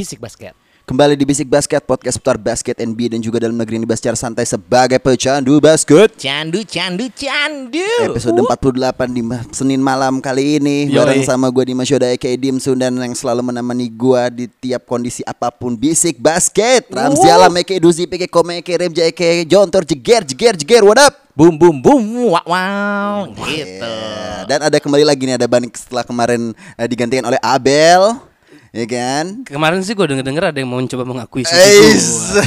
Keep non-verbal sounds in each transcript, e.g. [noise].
Bisik Basket. Kembali di Bisik Basket, podcast seputar basket NBA dan juga dalam negeri ini dibahas secara santai sebagai pecandu basket. Candu, candu, candu. Episode 48 di Senin malam kali ini Yoi. bareng sama gue Dimas Yoda aka Dimsun dan yang selalu menemani gue di tiap kondisi apa pun Bisik Basket. Ramzi. Alam aka Duzi aka Kome aka Remja aka Jontor jeger jeger jeger what up? Boom, boom, boom, wow, wow. Gitu. Ya, Dan ada kembali lagi nih ada Banik setelah kemarin eh, digantikan oleh Abel. Ya kan? Kemarin sih gue denger-denger ada yang mau mencoba mengakuisisi Eis. gua.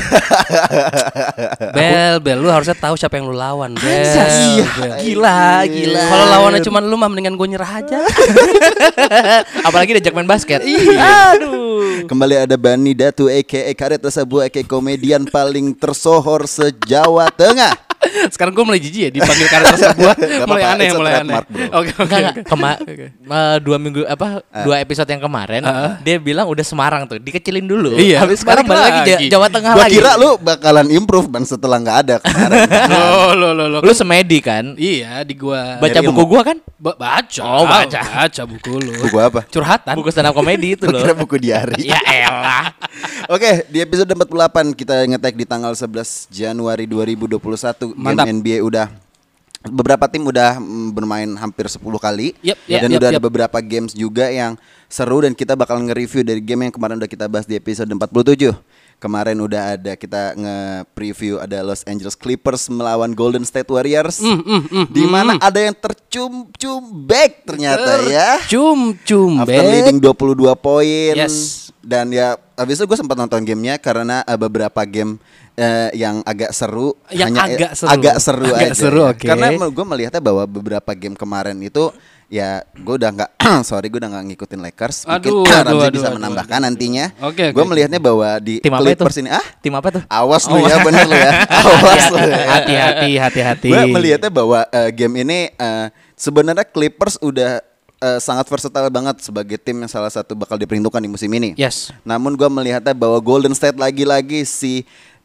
Bel, Bel, lu harusnya tahu siapa yang lu lawan, Bel. Iya. Bel. Gila, gila. Kalau lawannya cuma lu mah mendingan gue nyerah aja. [laughs] Apalagi diajak main basket. Iya. Aduh. Kembali ada Bani Datu aka Karet Tersebut aka komedian paling tersohor se-Jawa Tengah. Sekarang gue mulai jijik ya dipanggil karakter sebuah. [laughs] Gak mulai apa-apa, aneh, mulai aneh. Oke, oke. Kema- eh, dua minggu apa dua episode yang kemarin dia bilang udah Semarang tuh dikecilin dulu Iya, habis sekarang balik lagi lagi. Jawa Tengah Gua lagi kira lu bakalan improve ban setelah nggak ada kemarin. [laughs] Lo, lo, lo, lo. lu semedi kan Iya, di gua. baca Dari buku ilmu. gua kan Ba- baca. Oh, baca. Baca buku lu. Buku apa? Curhatan. buku stand up komedi itu loh kira buku diari. [laughs] ya elah Oke, di episode 48 kita ngetek di tanggal 11 Januari 2021. Mantap. Game NBA udah beberapa tim udah mm, bermain hampir 10 kali Yep, yep, dan yep, udah ada yep. beberapa games juga yang seru dan kita bakal nge-review dari game yang kemarin udah kita bahas di episode 47. Kemarin udah ada kita nge-preview ada Los Angeles Clippers melawan Golden State Warriors. mm, di mana ada yang tercum-cum back ternyata ya. Cum, cum, After leading 22 poin Yes. dan ya habis itu gue sempat nonton gamenya karena eh, beberapa game eh, yang agak seru Yang eh, agak seru. agak seru Agak aja seru, ya. oke. karena gue melihatnya bahwa beberapa game kemarin itu ya gue udah nggak [clears throat] sorry gue udah nggak ngikutin Lakers Aduh, mungkin aduh, aduh, bisa aduh, menambahkan nantinya Oke, oke, gue melihatnya bahwa di tim apa itu Clippers ini ah tim apa tuh awas lu Oh. ya [laughs] bener lu ya awas lu ya hati-hati hati-hati Gue melihatnya bahwa eh, game ini eh, sebenarnya Clippers udah sangat versatile banget sebagai tim yang salah satu bakal diperhitungkan di musim ini. Yes. Namun gue melihatnya bahwa Golden State lagi-lagi si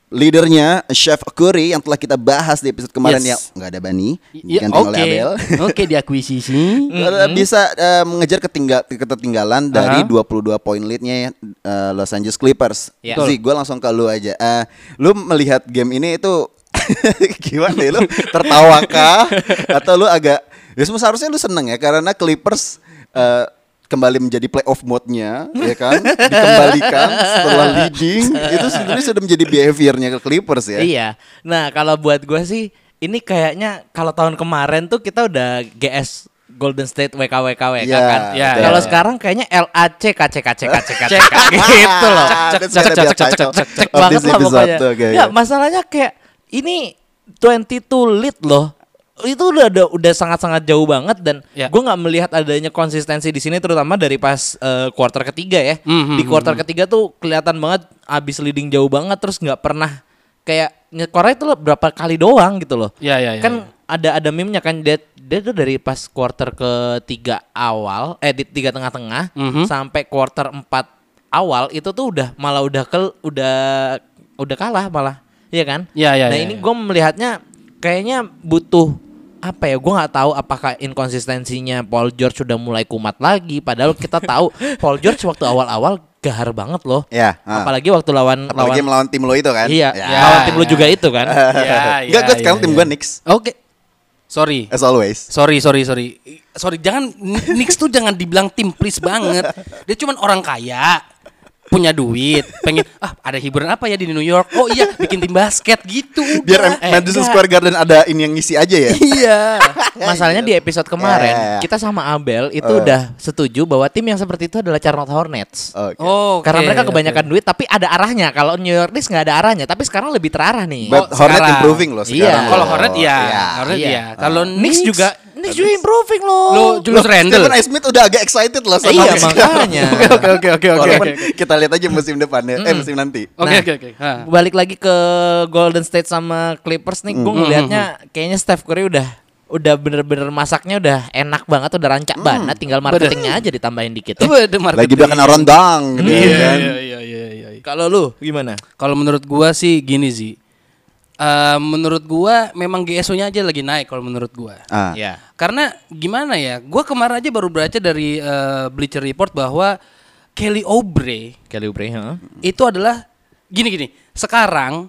leadernya Chef Curry yang telah kita bahas di episode kemarin Yes. yang nggak ada Bani Ya, diganti oleh oke. Abel. [laughs] Oke, diakuisisi. Eh, bisa eh, mengejar ketinggal ketertinggalan dari Aha. 22 poin leadnya eh, Los Angeles Clippers. Ya. Zi, gue langsung ke lu aja. Eh, lu melihat game ini itu [laughs] gimana ya? Lu tertawakah [laughs] atau lu agak ya seharusnya lu seneng ya karena Clippers eh, kembali menjadi playoff mode-nya [laughs] ya kan dikembalikan setelah leading itu sebenarnya sudah menjadi behaviornya ke Clippers ya. Iya. Nah, kalau buat gua sih ini kayaknya kalau tahun kemarin tuh kita udah GS Golden State WKWKWK Iya, kan. Iya, betul. Kalau sekarang kayaknya LAC KC KC KC KC [laughs] gitu loh. That's gonna be a title Cek of banget lah pokoknya. Ya, masalahnya kayak ini 22 lead loh. Itu udah udah, udah sangat-sangat jauh banget dan Ya. gue nggak melihat adanya konsistensi di sini terutama dari pas eh, quarter ketiga ya. Mhm, Di quarter ketiga tuh kelihatan banget abis leading jauh banget terus nggak pernah kayak nyekornya itu berapa kali doang gitu loh. Ya, ya, ya, kan ada ada meme-nya kan dia dia tuh dari pas quarter ketiga awal eh di tiga tengah-tengah Mhm. sampai quarter empat awal itu tuh udah malah udah kel udah udah kalah malah. Iya kan? Ya, ya, nah ya, ini ya. gue melihatnya kayaknya butuh apa ya gue nggak tahu apakah inkonsistensinya Paul George sudah mulai kumat lagi padahal kita tahu [laughs] Paul George waktu awal-awal gahar banget loh Ya, ah. apalagi waktu lawan Apalagi lawan melawan tim lo itu kan. iya Ya. lawan tim lu ya. juga itu kan [laughs] Ya, Enggak, gue sekarang tim gue Knicks Oke. Sorry. as always. Sorry, sorry, sorry. Sorry, jangan Knicks tuh jangan dibilang tim please banget. Dia cuman orang kaya, punya duit, pengen [laughs] ah ada hiburan apa ya di New York? Oh iya, bikin tim basket gitu. Biar. M- Madison enggak. Square Garden ada ini yang ngisi aja ya. [laughs] Iya. [laughs] masalahnya di episode kemarin Ya, ya, ya. kita sama Abel itu Eh. udah setuju bahwa tim yang seperti itu adalah Charlotte Hornets Oke. Oh, Karena oke, mereka kebanyakan duit tapi ada arahnya. Kalau New York Knicks nggak ada arahnya, tapi sekarang lebih terarah nih. But Oh, Hornet sekarang. improving loh Iya. sekarang. Kalau loh. Hornet ya, Iya. Hornet Iya. ya. Kalau Knicks juga Knicks juga improving loh. Lo Julius Randle. Stephen A. Smith udah agak excited loh sama Iya, makanya. Oke [laughs] oke oke oke oke. Walaupun oke. kita lihat aja musim depan ya, eh musim nanti. Oke Nah, oke oke. Balik lagi ke Golden State sama Clippers nih, gue ngelihatnya kayaknya Steph Curry udah udah bener-bener masaknya udah enak banget, udah rancak banget, tinggal marketingnya aja ditambahin dikit ya. Itu ada marketing. Lagi bahkan rondang gitu Iya kan. iya iya iya iya. Kalau lu gimana? Kalau menurut gua sih gini sih. Eh, menurut gua memang GSO-nya aja lagi naik kalau menurut gua. Ah. Ya. Karena gimana ya? Gua kemarin aja baru baca dari eh, Bleacher Report bahwa Kelly Oubre Kelly Oubre, heeh. itu adalah gini gini. Sekarang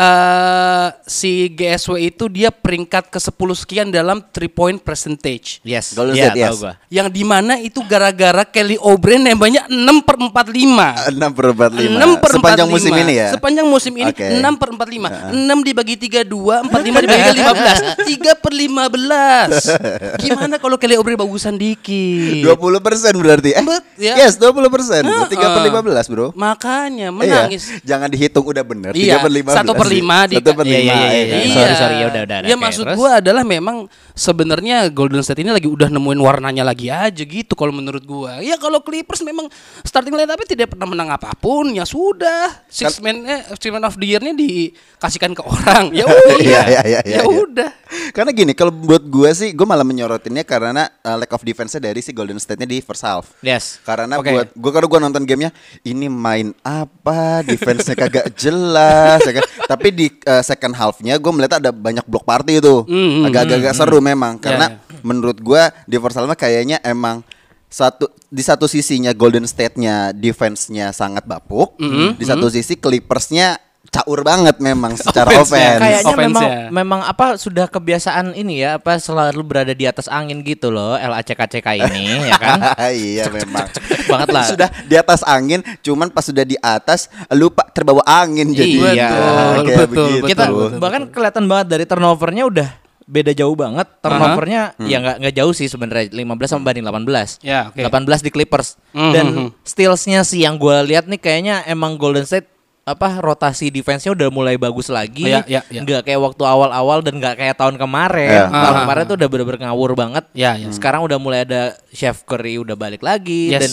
eh si GSW itu dia peringkat ke 10 sekian dalam three point percentage. Yes. Golden Iya, State, yes. gua. Yang di mana itu gara-gara Kelly Oubre nembaknya 6 per 45 6 per 45 6 per Sepanjang 45. musim ini ya? Sepanjang musim ini Oke. 6 per 45 6 dibagi 32 45 dibagi 15 3 [laughs] per 15 Gimana kalau Kelly Oubre bagusan dikit? 20 persen berarti. Eh, Bet, ya. Yes 20 persen. 3 per 15 bro. Makanya Iya, menangis. Jangan dihitung udah bener. Iya, 3 per 15 satu per lima di- Satu per Iya, lima iya, iya, ya iya. kan? Sorry, sorry, ya udah, udah, Ya oke, maksud terus? gua adalah memang sebenarnya Golden State ini lagi udah nemuin warnanya lagi aja gitu kalau menurut gua. Ya kalau Clippers memang starting lineup tidak pernah menang apa pun ya sudah. Six man eh, six man of the year-nya dikasihkan ke orang. Ya [laughs] udah. Iya, iya, iya, iya, Ya iya. udah. Karena gini, kalau buat gue sih, gue malah menyorotinnya karena uh, lack of defense-nya dari si Golden State-nya di first half. Yes. Karena Oke. buat gue kalau gue nonton gamenya, ini main apa, defense-nya kagak jelas, ya kan? Tapi [laughs] di uh, second half-nya gue melihat ada banyak block party itu, Mm, mm, agak-agak seru memang. Karena Ya, menurut gue di first half kayaknya emang satu di satu sisinya Golden State-nya defense-nya sangat bapuk, di satu sisi Clippers-nya caur banget memang [laughs] secara Offense-nya. offense. Kayaknya Offense memang ya. memang apa sudah kebiasaan ini ya apa selalu berada di atas angin gitu loh LACKCK ini [laughs] ya kan. iya memang banget lah. Sudah di atas angin, cuman pas sudah di atas lupa terbawa angin jadi. Iya. Betul, kayak betul, begitu. Kita betul, bahkan kelihatan banget dari turnovernya udah beda jauh banget. Turnovernya ya nggak nggak jauh sih sebenarnya 15 sama banding 18. Ya, oke. 18 di Clippers. Mhm. Dan stealsnya sih yang gue lihat nih kayaknya emang Golden State apa rotasi defense-nya udah mulai bagus lagi. Ya, ya, ya. Nggak kayak waktu awal-awal dan nggak kayak tahun kemarin. Ya. Tahun Ah, kemarin ah, tuh udah bener-bener ngawur banget. Ya, ya. Sekarang udah mulai ada Chef Curry udah balik lagi Yes. dan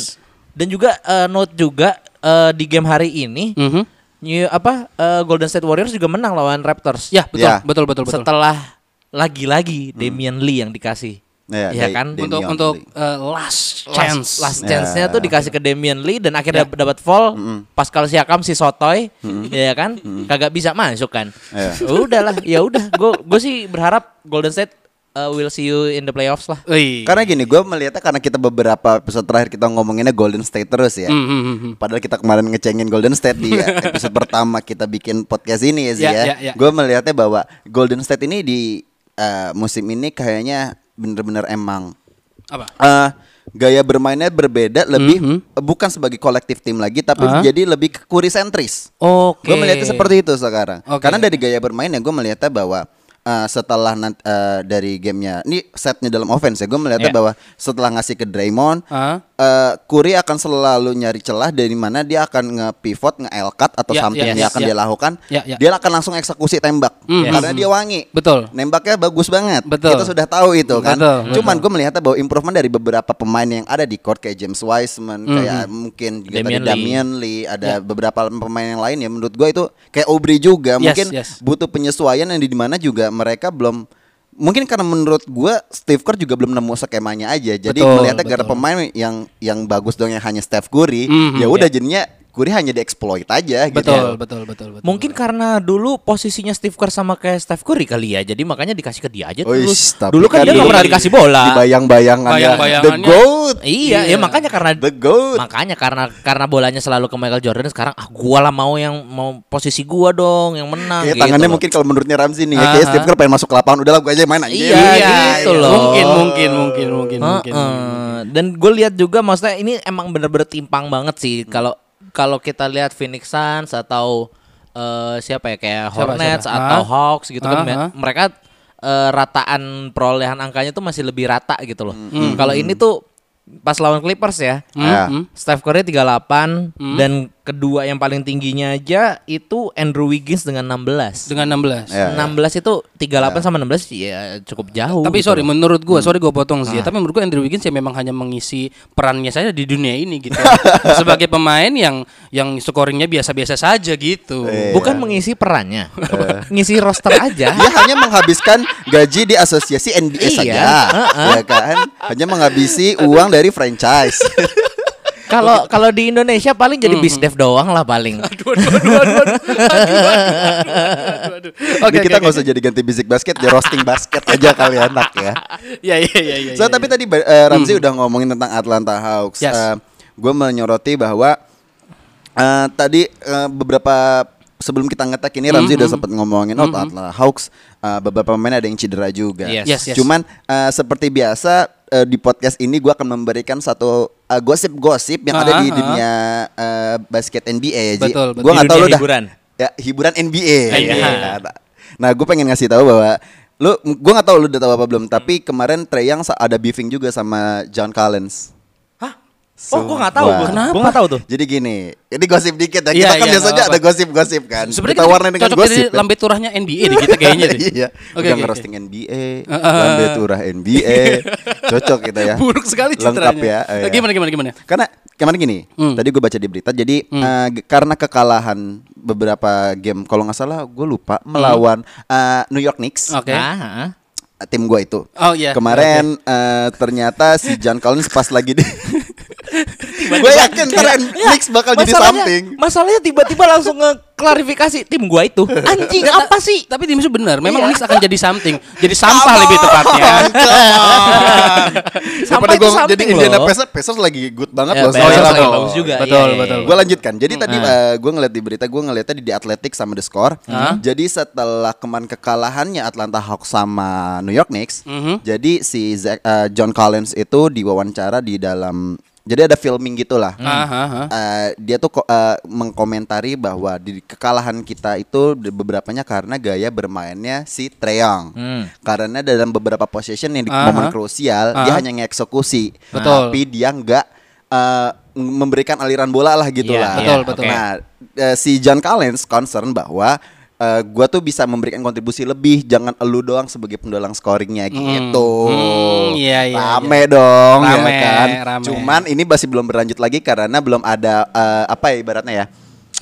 dan juga eh, note juga eh, di game hari ini Mhm. New, apa eh, Golden State Warriors juga menang lawan Raptors. Ya, betul, Ya. betul, betul, betul. Setelah lagi-lagi Damian Lee yang dikasih. Ya, Ya Da- kan? Damian untuk untuk eh, last chance. Last, last Ya. chance-nya tuh dikasih ke Damian Lee dan akhirnya Ya. dapat fall. Pascal Siakam si Sotoy, ya kan? Kagak bisa masuk kan. Ya. Udahlah, ya udah. Gue gue sih berharap Golden State uh, will see you in the playoffs lah. Wih. Karena gini, gue melihatnya karena kita beberapa episode terakhir kita ngomonginnya Golden State terus ya. Hmm, hmm, hmm, hmm. Padahal kita kemarin ngecengin Golden State di [laughs] episode pertama kita bikin podcast ini ya sih Ya, ya. ya, ya. Gue melihatnya bahwa Golden State ini di eh, musim ini kayaknya bener-bener emang Apa? eh, gaya bermainnya berbeda lebih Mhm. eh, bukan sebagai kolektif tim lagi tapi Ah. jadi lebih ke kurisentris. Oke. Gue melihatnya seperti itu sekarang. Oke. Karena dari gaya bermainnya gue melihatnya bahwa eh, setelah nanti, eh, dari gamenya, ini setnya dalam offense ya, gue melihatnya Ya. bahwa setelah ngasih ke Draymond, Ah. Eh, Curry akan selalu nyari celah dari mana dia akan nge-pivot, nge-L-cut atau Ya, something ya, yang ya, akan ya. dia lakukan. Ya, ya. Dia akan langsung eksekusi tembak Hmm, karena hmm, dia wangi. Betul. Nembaknya bagus banget. Betul. Kita sudah tahu itu kan. Betul, Cuman gue melihatnya bahwa improvement dari beberapa pemain yang ada di court kayak James Wiseman, kayak mungkin juga Damian tadi Lee. Damian Lee, ada Ya. beberapa pemain yang lain ya menurut gue itu kayak Aubrey juga Yes, mungkin yes. butuh penyesuaian yang di mana juga mereka belum mungkin karena menurut gue Steve Kerr juga belum nemu skemanya aja. Jadi Betul, melihatnya gara betul. pemain yang yang bagus dong yang hanya Steph Curry, Mhm, ya udah jadinya Curry hanya dieksploit aja gitu. Betul, betul, betul, betul. Mungkin karena dulu posisinya Steve Kerr sama kayak Steph Curry kali ya, jadi makanya dikasih ke dia aja. Wis, tapi dulu kan dia nggak dulu pernah dikasih bola. Di bayang-bayangannya The Bayang-bayangannya. GOAT. Iya, ya makanya karena The GOAT. makanya karena karena bolanya selalu ke Michael Jordan sekarang ah gua lah mau yang mau posisi gua dong yang menang Kayak gitu tangannya loh. mungkin kalau menurutnya Ramzi nih ya Aha. kayak Steve Kerr pengen masuk ke lapangan udahlah gue aja yang main aja. Iya, gitu loh. Mungkin, mungkin, mungkin, mungkin, mungkin. Heeh. Dan gue lihat juga maksudnya ini emang bener-bener timpang banget sih kalau kalau kita lihat Phoenix Suns atau eh, siapa ya kayak Siapa, Hornets siapa? atau Ah. Hawks gitu kan Ah, mereka eh, rataan perolehan angkanya tuh masih lebih rata gitu loh. Hmm. Kalau ini tuh pas lawan Clippers ya. Ya. Hmm, hmm. Steph Curry 38 dan kedua yang paling tingginya aja itu Andrew Wiggins dengan 16. Dengan 16. Ya. 16 itu 38 sama 16 ya cukup jauh. Tapi gitu sorry menurut gua, Hmm. sorry gua potong Ah. sih. ya, Tapi menurut gua Andrew Wiggins ya memang hanya mengisi perannya saja di dunia ini gitu. [laughs] Sebagai pemain yang yang scoringnya biasa-biasa saja gitu. Eh. bukan mengisi perannya, [laughs] ngisi roster aja. [laughs] Dia hanya menghabiskan gaji di asosiasi NBA Iya, saja, heeh. ya kan? Hanya menghabisi uang dari franchise. Kalau kalau di Indonesia paling jadi bisdev doang lah paling. [laughs] [laughs] Aduh, aduh, aduh, aduh, aduh, aduh, aduh, aduh. Jadi kita nggak usah jadi ganti bisik basket, ya roasting basket aja kali enak ya. Ya, ya, ya, ya. So ya, tapi ya. tadi eh, Ramzi udah ngomongin tentang Atlanta Hawks. Yes. Eh, gue menyoroti bahwa eh, tadi eh, beberapa sebelum kita ngetek ini Ramzi udah sempat ngomongin oh Atlanta Hawks eh, beberapa pemain ada yang cedera juga. Yes. Yes, yes. Cuman eh, seperti biasa eh, di podcast ini gue akan memberikan satu eh, gosip-gosip yang ada Ah, di ah. dunia eh, basket NBA ya, Ji. Betul, betul. Gue nggak Di tahu dunia lu dah. hiburan. Ya hiburan NBA. Iya. Nah, Nah, gue pengen ngasih tahu bahwa lu gue nggak tahu lu udah tahu apa belum, tapi kemarin Trey Young ada beefing juga sama John Collins. Hah? Oh, gua nggak tahu. Gua. Gua nggak tahu tuh. Jadi gini, ini gosip dikit ya. Iya, Kita kan iya, biasanya ada gosip-gosip kan. Sebenarnya kita kita warnai dengan cocok gosip. jadi ya. lambe turahnya NBA di kita [laughs] kayaknya deh. iya. Oke, Udah oke, ngerosting NBA, Uh, uh, lambe turah NBA. [laughs] Cocok kita ya. Buruk sekali citranya. Lengkap ya. eh, Eh, Gimana gimana gimana? Karena kemarin gini, Hmm. tadi gue baca di berita. Jadi eh, g- karena kekalahan beberapa game, kalau nggak salah gue lupa melawan eh, New York Knicks, Oke. Ah, ah. tim gue itu. Oh iya. Kemarin eh, ternyata si John Collins pas lagi di [laughs] Gue yakin ntar Knicks bakal jadi something. Masalahnya tiba-tiba langsung ngeklarifikasi tim gua itu. Anjing Nggak, apa sih? Tapi tim itu benar. Memang Iya. Knicks akan jadi something. Jadi sampah lebih tepatnya. [laughs] Sampai itu gue something jadi Indiana. Pacers, Pacers lagi good banget Ya, loh. Pacers sekarang lagi loh. bagus juga. Betul, Iya, iya, betul. iya. Gue lanjutkan. Jadi tadi Ah. gue ngeliat di berita, gue ngeliatnya di The Athletic sama The Score. Jadi setelah kemarin kekalahannya Atlanta Hawks sama New York Knicks, Mhm. jadi si Zach- eh, John Collins itu diwawancara di dalam, jadi ada filming gitulah. Ah, ah, ah. Eh, dia tuh eh, mengkomentari bahwa di kekalahan kita itu beberapanya karena gaya bermainnya si Trae Young. Hmm. Karena dalam beberapa possession yang di Aha. momen krusial dia hanya ngeksekusi, Betul. tapi dia nggak eh, memberikan aliran bola lah gitu Iya, lah. betul, betul. Nah, eh, si John Collins concern bahwa eh, gua tuh bisa memberikan kontribusi lebih, jangan elu doang sebagai pendulang scoringnya gitu. Hmm, iya, iya, Rame dong, Rame, ya kan. rame. Cuman ini masih belum berlanjut lagi karena belum ada eh, apa ya ibaratnya ya,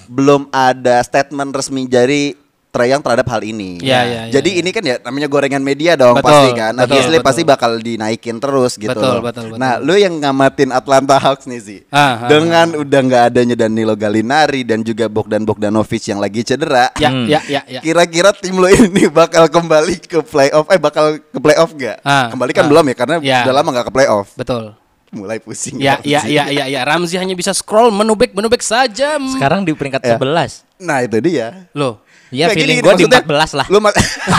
belum ada statement resmi dari Trae Young terhadap hal ini. Iya, iya, iya, Jadi iya. ini kan ya namanya gorengan media dong Betul, pasti kan. betul, Obviously betul. pasti bakal dinaikin terus gitu. Betul, loh. betul, betul. Nah, lu yang ngamatin Atlanta Hawks nih sih. Ah, ah, dengan udah nggak adanya Danilo Gallinari dan juga Bogdan Bogdanovic yang lagi cedera. Ya, Hmm. ya, ya, ya. Kira-kira tim lo ini [laughs] bakal kembali ke playoff eh bakal ke playoff gak? Ah, kembali kan ah. belum ya karena Ya. udah lama nggak ke playoff. Betul. Mulai pusing. Ya, Ramzi. ya, ya, ya, ya. Ramzi hanya bisa scroll menubek, menubek saja. Sekarang di peringkat Ya. 11. Nah, itu dia. Loh, Ya Nggak, feeling gua di maksudnya, 14 lah Lu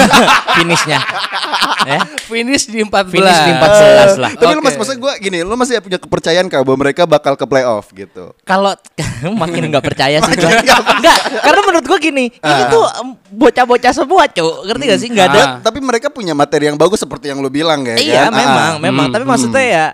[laughs] finishnya. ya. finish di 14. Finish di 14 lah. Tapi lu Oke. masih maksud gua gini, lu masih punya kepercayaan kah bahwa mereka bakal ke playoff gitu. Kalau [laughs] makin nggak percaya sih Enggak, karena menurut gua gini, ini tuh em, bocah-bocah semua, Cuk. Ngerti gak sih? Enggak ada Ah. Tapi mereka punya materi yang bagus seperti yang lu bilang ya Iya, kan? memang, Ah. memang. Hmm, Tapi maksudnya ya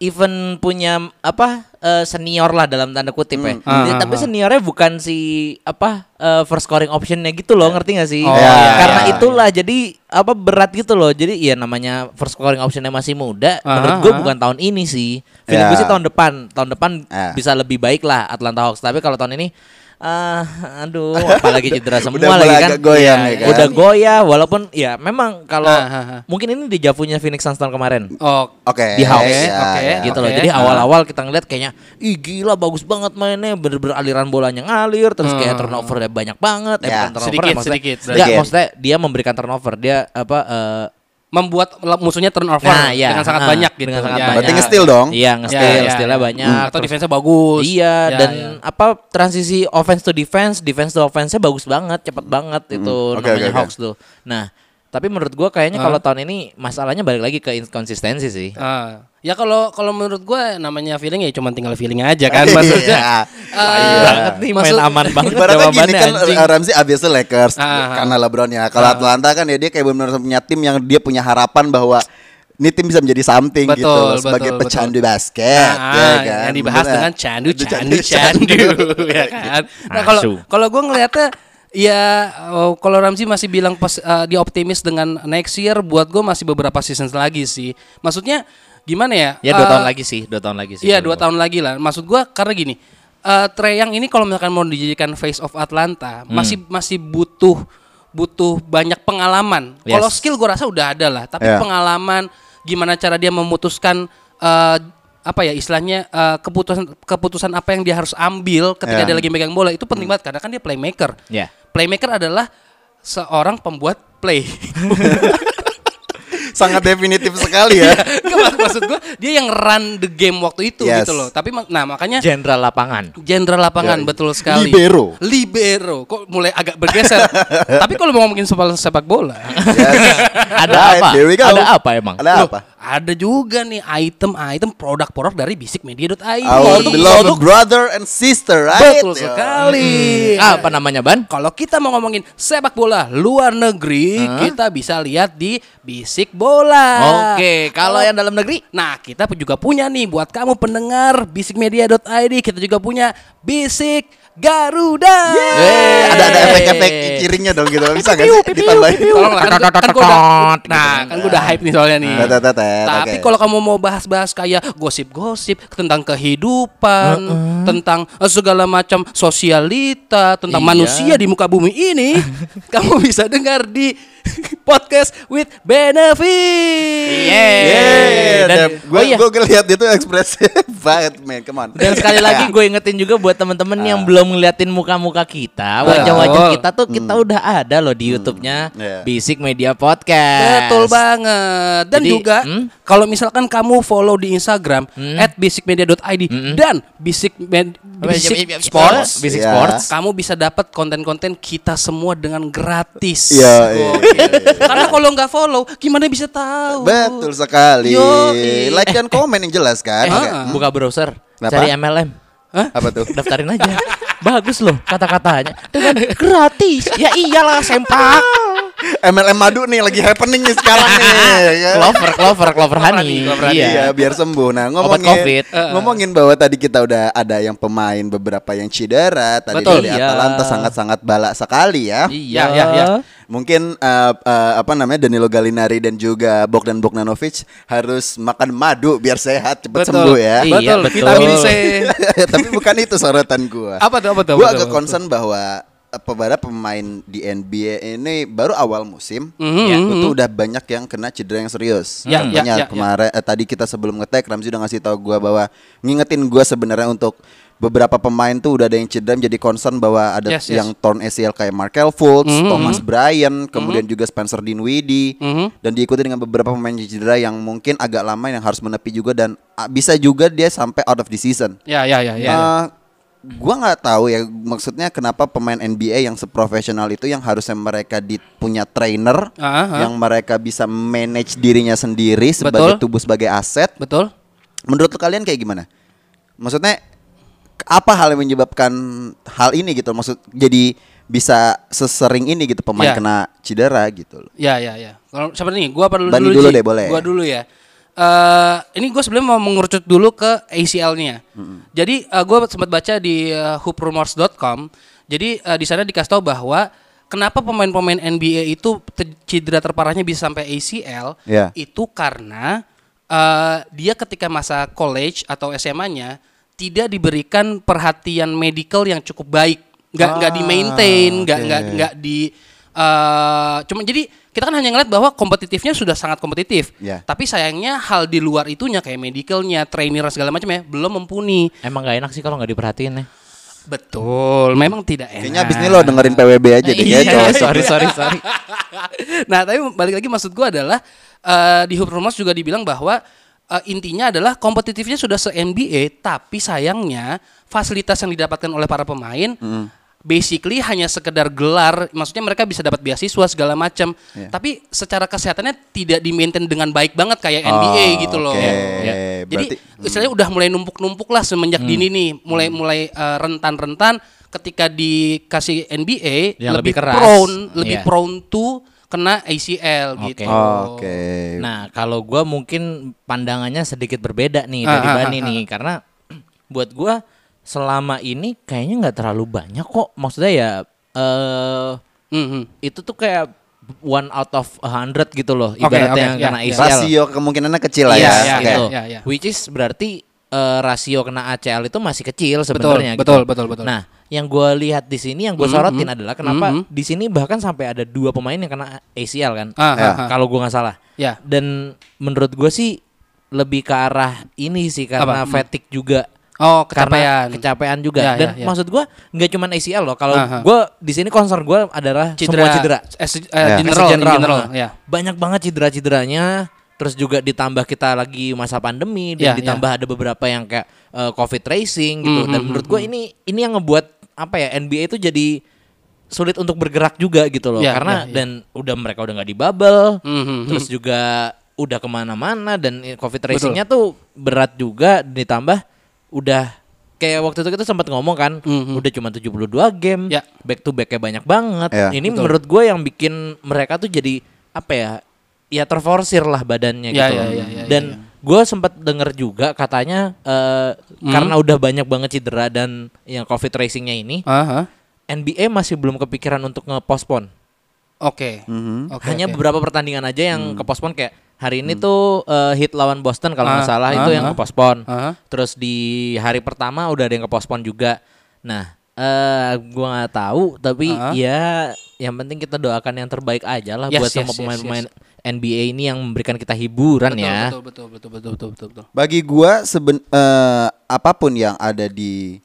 even punya apa eh, senior lah dalam tanda kutip ya. Hmm. Dia- Ah, tapi ah. seniornya bukan si apa eh, first scoring optionnya gitu loh, ngerti gak sih? Oh, iya, Karena iya, itulah jadi apa berat gitu loh. Jadi ya namanya first scoring optionnya masih muda. Ah, menurut gue bukan tahun ini sih. Feeling Ya. gue sih tahun depan. Tahun depan Ah. bisa lebih baik lah Atlanta Hawks. Tapi kalau tahun ini ah aduh [laughs] apalagi cedera semua Udah lagi mulai kan goyang Iya, ya iya. kan? udah goyah walaupun ya memang kalau ah, ah. mungkin ini di Javunya Phoenix Suns tahun kemarin Oh, Oke. di house ya, oke, ya. gitu oke. loh. Jadi awal-awal kita ngeliat kayaknya ih gila bagus banget mainnya bener-bener aliran bolanya ngalir terus kayak turnovernya banyak banget eh, Ya. bukan turnover Sedikit, maksudnya, sedikit, Enggak, sedikit. maksudnya dia memberikan turnover dia apa eh, membuat musuhnya turnover nah ya dengan sangat ah, banyak gitu. dengan sangat Ya, banyak Berarti nge-steal dong? iya nge-steal Ya, ya, stealnya ya. banyak Hmm, Atau defense-nya bagus. Iya Ya, dan ya. apa transisi offense to defense, defense to offense-nya bagus banget, cepet banget itu Oke, namanya oke, oke. Hawks tuh. Nah, tapi menurut gua kayaknya Ah. kalau tahun ini masalahnya balik lagi ke inkonsistensi sih. Ah. Ya kalau kalau menurut gue namanya feeling ya cuma tinggal feeling aja kan [laughs] Iya. maksudnya. Tai eh, banget nih main maksud- aman banget Ibaratnya gini kan anjing. uh, Ramsey obviously Lakers Ah, ah. karena LeBron ya. Kalau Atlanta kan ya dia kayak benar-benar punya tim yang dia punya harapan bahwa ini tim bisa menjadi something gitu Betul, loh, sebagai betul, pecandu betul. basket Ah, ya kan. yang dibahas Bener. dengan candu candu Candu, candu [laughs] ya kan. Nah kalau kalau gue ngelihatnya ya oh, kalau Ramzi masih bilang pas eh, dia optimis dengan next year buat gue masih beberapa season lagi sih. Maksudnya gimana ya? Ya dua Eh, tahun lagi sih, dua tahun lagi sih. Iya dua tahun lagi lah. Maksud gua karena gini, eh Trae Young ini kalau misalkan mau dijadikan face of Atlanta Hmm. masih masih butuh butuh banyak pengalaman. Yes. Kalau skill gua rasa udah ada lah, tapi Iya. pengalaman gimana cara dia memutuskan eh, apa ya istilahnya eh, keputusan keputusan apa yang dia harus ambil ketika Iya. dia lagi megang bola itu penting banget karena kan dia playmaker. Ya. Playmaker adalah seorang pembuat play. [laughs] sangat definitif sekali ya. [laughs] Mak- maksud gue dia yang run the game waktu itu Yes. gitu loh. Tapi nah makanya Jenderal lapangan. Jenderal lapangan Ya, betul sekali. libero. Libero. Kok mulai agak bergeser. [laughs] Tapi kalau mau ngomongin soal sepak bola, Yes. Ada Right, apa? Ada apa emang? Ada loh, apa? Ada juga nih item-item produk-produk dari bisikmedia.id. Our beloved brother and sister, right? Betul sekali. Hmm, Apa namanya ban? Kalau kita mau ngomongin sepak bola luar negeri, kita bisa lihat di Bisik Bola. Oke, kalau yang dalam negeri Nah, kita juga punya nih buat kamu pendengar bisikmedia.id, kita juga punya Bisik Garuda. Eh, ada ada efek-efek kiringnya dong gitu. Bisa nggak sih ditambahin? Tolong lah, kan, kan gua udah, nah, kan gua udah hype nih soalnya nih. Tet, tet, tet, Tapi kalau kamu mau bahas-bahas kayak gosip-gosip tentang kehidupan, tentang eh, segala macam sosialita, tentang Iya. manusia di muka bumi ini, [laughs] kamu bisa dengar di [laughs] podcast with benefit. Yeah, Dan- dan gue oh iya. gue dia tuh ekspresif [laughs] banget, man. Come on. Dan sekali lagi gue ingetin juga buat teman-teman yang belum ngeliatin muka-muka kita, wajah-wajah kita tuh kita udah ada loh di YouTube-nya Iya. Basic Media Podcast. Betul banget. Dan Jadi, juga hmm? kalau misalkan kamu follow di Instagram @basicmedia.id dan Basic Med- Basic Sports, Basic Ya. Sports. kamu bisa dapat konten-konten kita semua dengan gratis. Iya, iya. Gokil. Karena kalau nggak follow, gimana bisa tahu? Betul sekali. Yoi. Like dan komen yang jelas kan. Eh, Oke. buka browser, Kenapa? cari MLM. Apa tuh? Daftarin aja. [laughs] Bagus loh kata-katanya. Dengan gratis. Ya iyalah sempak. [laughs] MLM madu nih lagi happening nih sekarang nih. [laughs] ya kan? Clover, clover, clover honey. Clover honey, Iya. Iya, biar sembuh. Nah, ngomongin COVID. ngomongin bahwa tadi kita udah ada yang pemain beberapa yang cedera, tadi Betul. dari Iya. Atalanta sangat-sangat balak sekali ya. Iya, Ya, ya, ya. Mungkin uh, uh, apa namanya Danilo Gallinari dan juga Bogdan Bogdanovic harus makan madu biar sehat cepat Betul. sembuh ya. Iya, Betul, betul. vitamin C. [laughs] Tapi bukan itu sorotan gua. Apa tuh, apa tuh? Gua agak concern bahwa beberapa pemain di NBA ini baru awal musim Mhm, ya, mhm. itu udah banyak yang kena cedera yang serius. Ya, ya, Contohnya ya, ya. kemarin eh, tadi kita sebelum ngetek Ramzi udah ngasih tahu gua bahwa ngingetin gua sebenarnya untuk beberapa pemain tuh udah ada yang cedera menjadi concern bahwa ada Yes, yes. yang torn ACL kayak Markel Fultz, Mhm, Thomas Bryant, kemudian juga Spencer Dinwiddie Mhm. dan diikuti dengan beberapa pemain cedera yang mungkin agak lama yang harus menepi juga dan ah, bisa juga dia sampai out of the season. Ya, ya, ya, ya. Eh, gua nggak tahu ya maksudnya kenapa pemain NBA yang seprofesional itu yang harusnya mereka di, punya trainer Ah, ah. yang mereka bisa manage dirinya sendiri sebagai Betul. tubuh sebagai aset. Betul? Menurut kalian kayak gimana? Maksudnya apa hal yang menyebabkan hal ini gitu? Maksud jadi bisa sesering ini gitu pemain Ya. kena cedera gitu loh. Ya, ya, ya. Kalau seperti ini, gua apa dulu Bani dulu, dulu Ji? deh, boleh. Gua dulu ya. Eh, ini gue sebenarnya mau mengerucut dulu ke ACL-nya. Jadi eh, gua sempat baca di eh, hooprumors.com. Jadi eh, di sana dikasih tahu bahwa kenapa pemain-pemain NBA itu cedera terparahnya bisa sampai ACL Ya. itu karena eh, dia ketika masa college atau SMA-nya tidak diberikan perhatian medical yang cukup baik, nggak nggak Ah, di maintain, nggak oke. nggak nggak di eh cuma jadi kita kan hanya ngeliat bahwa kompetitifnya sudah sangat kompetitif, Ya. tapi sayangnya hal di luar itunya kayak medicalnya, trainer segala macam ya belum mumpuni. Emang gak enak sih kalau nggak diperhatiin ya. Betul, memang tidak enak. Kayaknya abis ini lo dengerin PWB aja deh ya. Iya, sorry, sorry, sorry. [laughs] nah, tapi balik lagi maksud gua adalah eh, di Hoop Rumors juga dibilang bahwa eh, intinya adalah kompetitifnya sudah se NBA, tapi sayangnya fasilitas yang didapatkan oleh para pemain basically hanya sekedar gelar, maksudnya mereka bisa dapat beasiswa segala macam, Iya. tapi secara kesehatannya tidak di maintain dengan baik banget kayak Oh, NBA gitu loh. oke. Ya. Jadi Berarti- hmm. istilahnya udah mulai numpuk-numpuk lah semenjak dini nih, mulai mulai eh, rentan-rentan ketika dikasih NBA Yang lebih keras. prone, lebih Iya. prone to kena ACL Oke. gitu. Oke. Nah, kalau gua mungkin pandangannya sedikit berbeda nih Ah, dari ah, Bani ah, nih karena [clears throat] buat gua selama ini kayaknya nggak terlalu banyak kok. Maksudnya ya eh Mhm. itu tuh kayak one out of a hundred gitu loh ibaratnya oke, yang ya, kena ya. ACL. Rasio kemungkinannya kecil lah Iya, ya. iya, Oke. gitu. iya, iya. Which is berarti eh, rasio kena ACL itu masih kecil Betul, sebenarnya gitu. betul, betul, betul. Nah, yang gue lihat di sini yang gue Mhm, sorotin mhm. adalah kenapa Mhm. di sini bahkan sampai ada dua pemain yang kena ACL kan. Ah, Ya. ah. Kalau gue nggak salah. Ya. Dan menurut gue sih lebih ke arah ini sih karena Apa? fatigue juga. Oh, karena kecapean. kecapean juga. Ya, Dan ya, ya. maksud gua nggak cuman ACL loh. Kalau Aha. gua di sini concern gua adalah semua cedera. As, eh, Ya. general, As in general, nah. ya. Banyak banget cedera-cederanya. Terus juga ditambah kita lagi masa pandemi Ya, dan ditambah ada beberapa yang kayak eh, covid tracing gitu. Mhm, Dan menurut gua ini ini yang ngebuat apa ya NBA itu jadi sulit untuk bergerak juga gitu loh. Ya, Karena ya, ya. dan udah mereka udah nggak di bubble. Mhm, Terus juga udah ke mana-mana dan covid tracingnya tuh berat juga ditambah udah kayak waktu itu kita sempat ngomong kan Mhm. udah cuma 72 game Ya. back to backnya banyak banget Ya, ini betul. menurut gue yang bikin mereka tuh jadi apa ya ya terforsir lah badannya Ya, gitu ya, loh. ya, ya, dan ya, ya. gue sempat denger juga katanya eh, Hmm. karena udah banyak banget cedera dan yang covid tracingnya ini Aha. NBA masih belum kepikiran untuk ngepospon Oke. Mhm. Oke, hanya oke. beberapa pertandingan aja yang kepospon kayak hari ini tuh eh, hit lawan Boston kalau nggak Ah, salah ah, itu yang ah. kepospon. Aha. Terus di hari pertama udah ada yang kepospon juga. Nah, eh gua nggak tahu tapi Ah. ya yang penting kita doakan yang terbaik aja lah Yes, buat yes, sama yes, pemain-pemain NBA ini yang memberikan kita hiburan Betul, ya. Betul, betul, betul, betul, betul, betul, betul. Bagi gua seben eh, apa pun yang ada di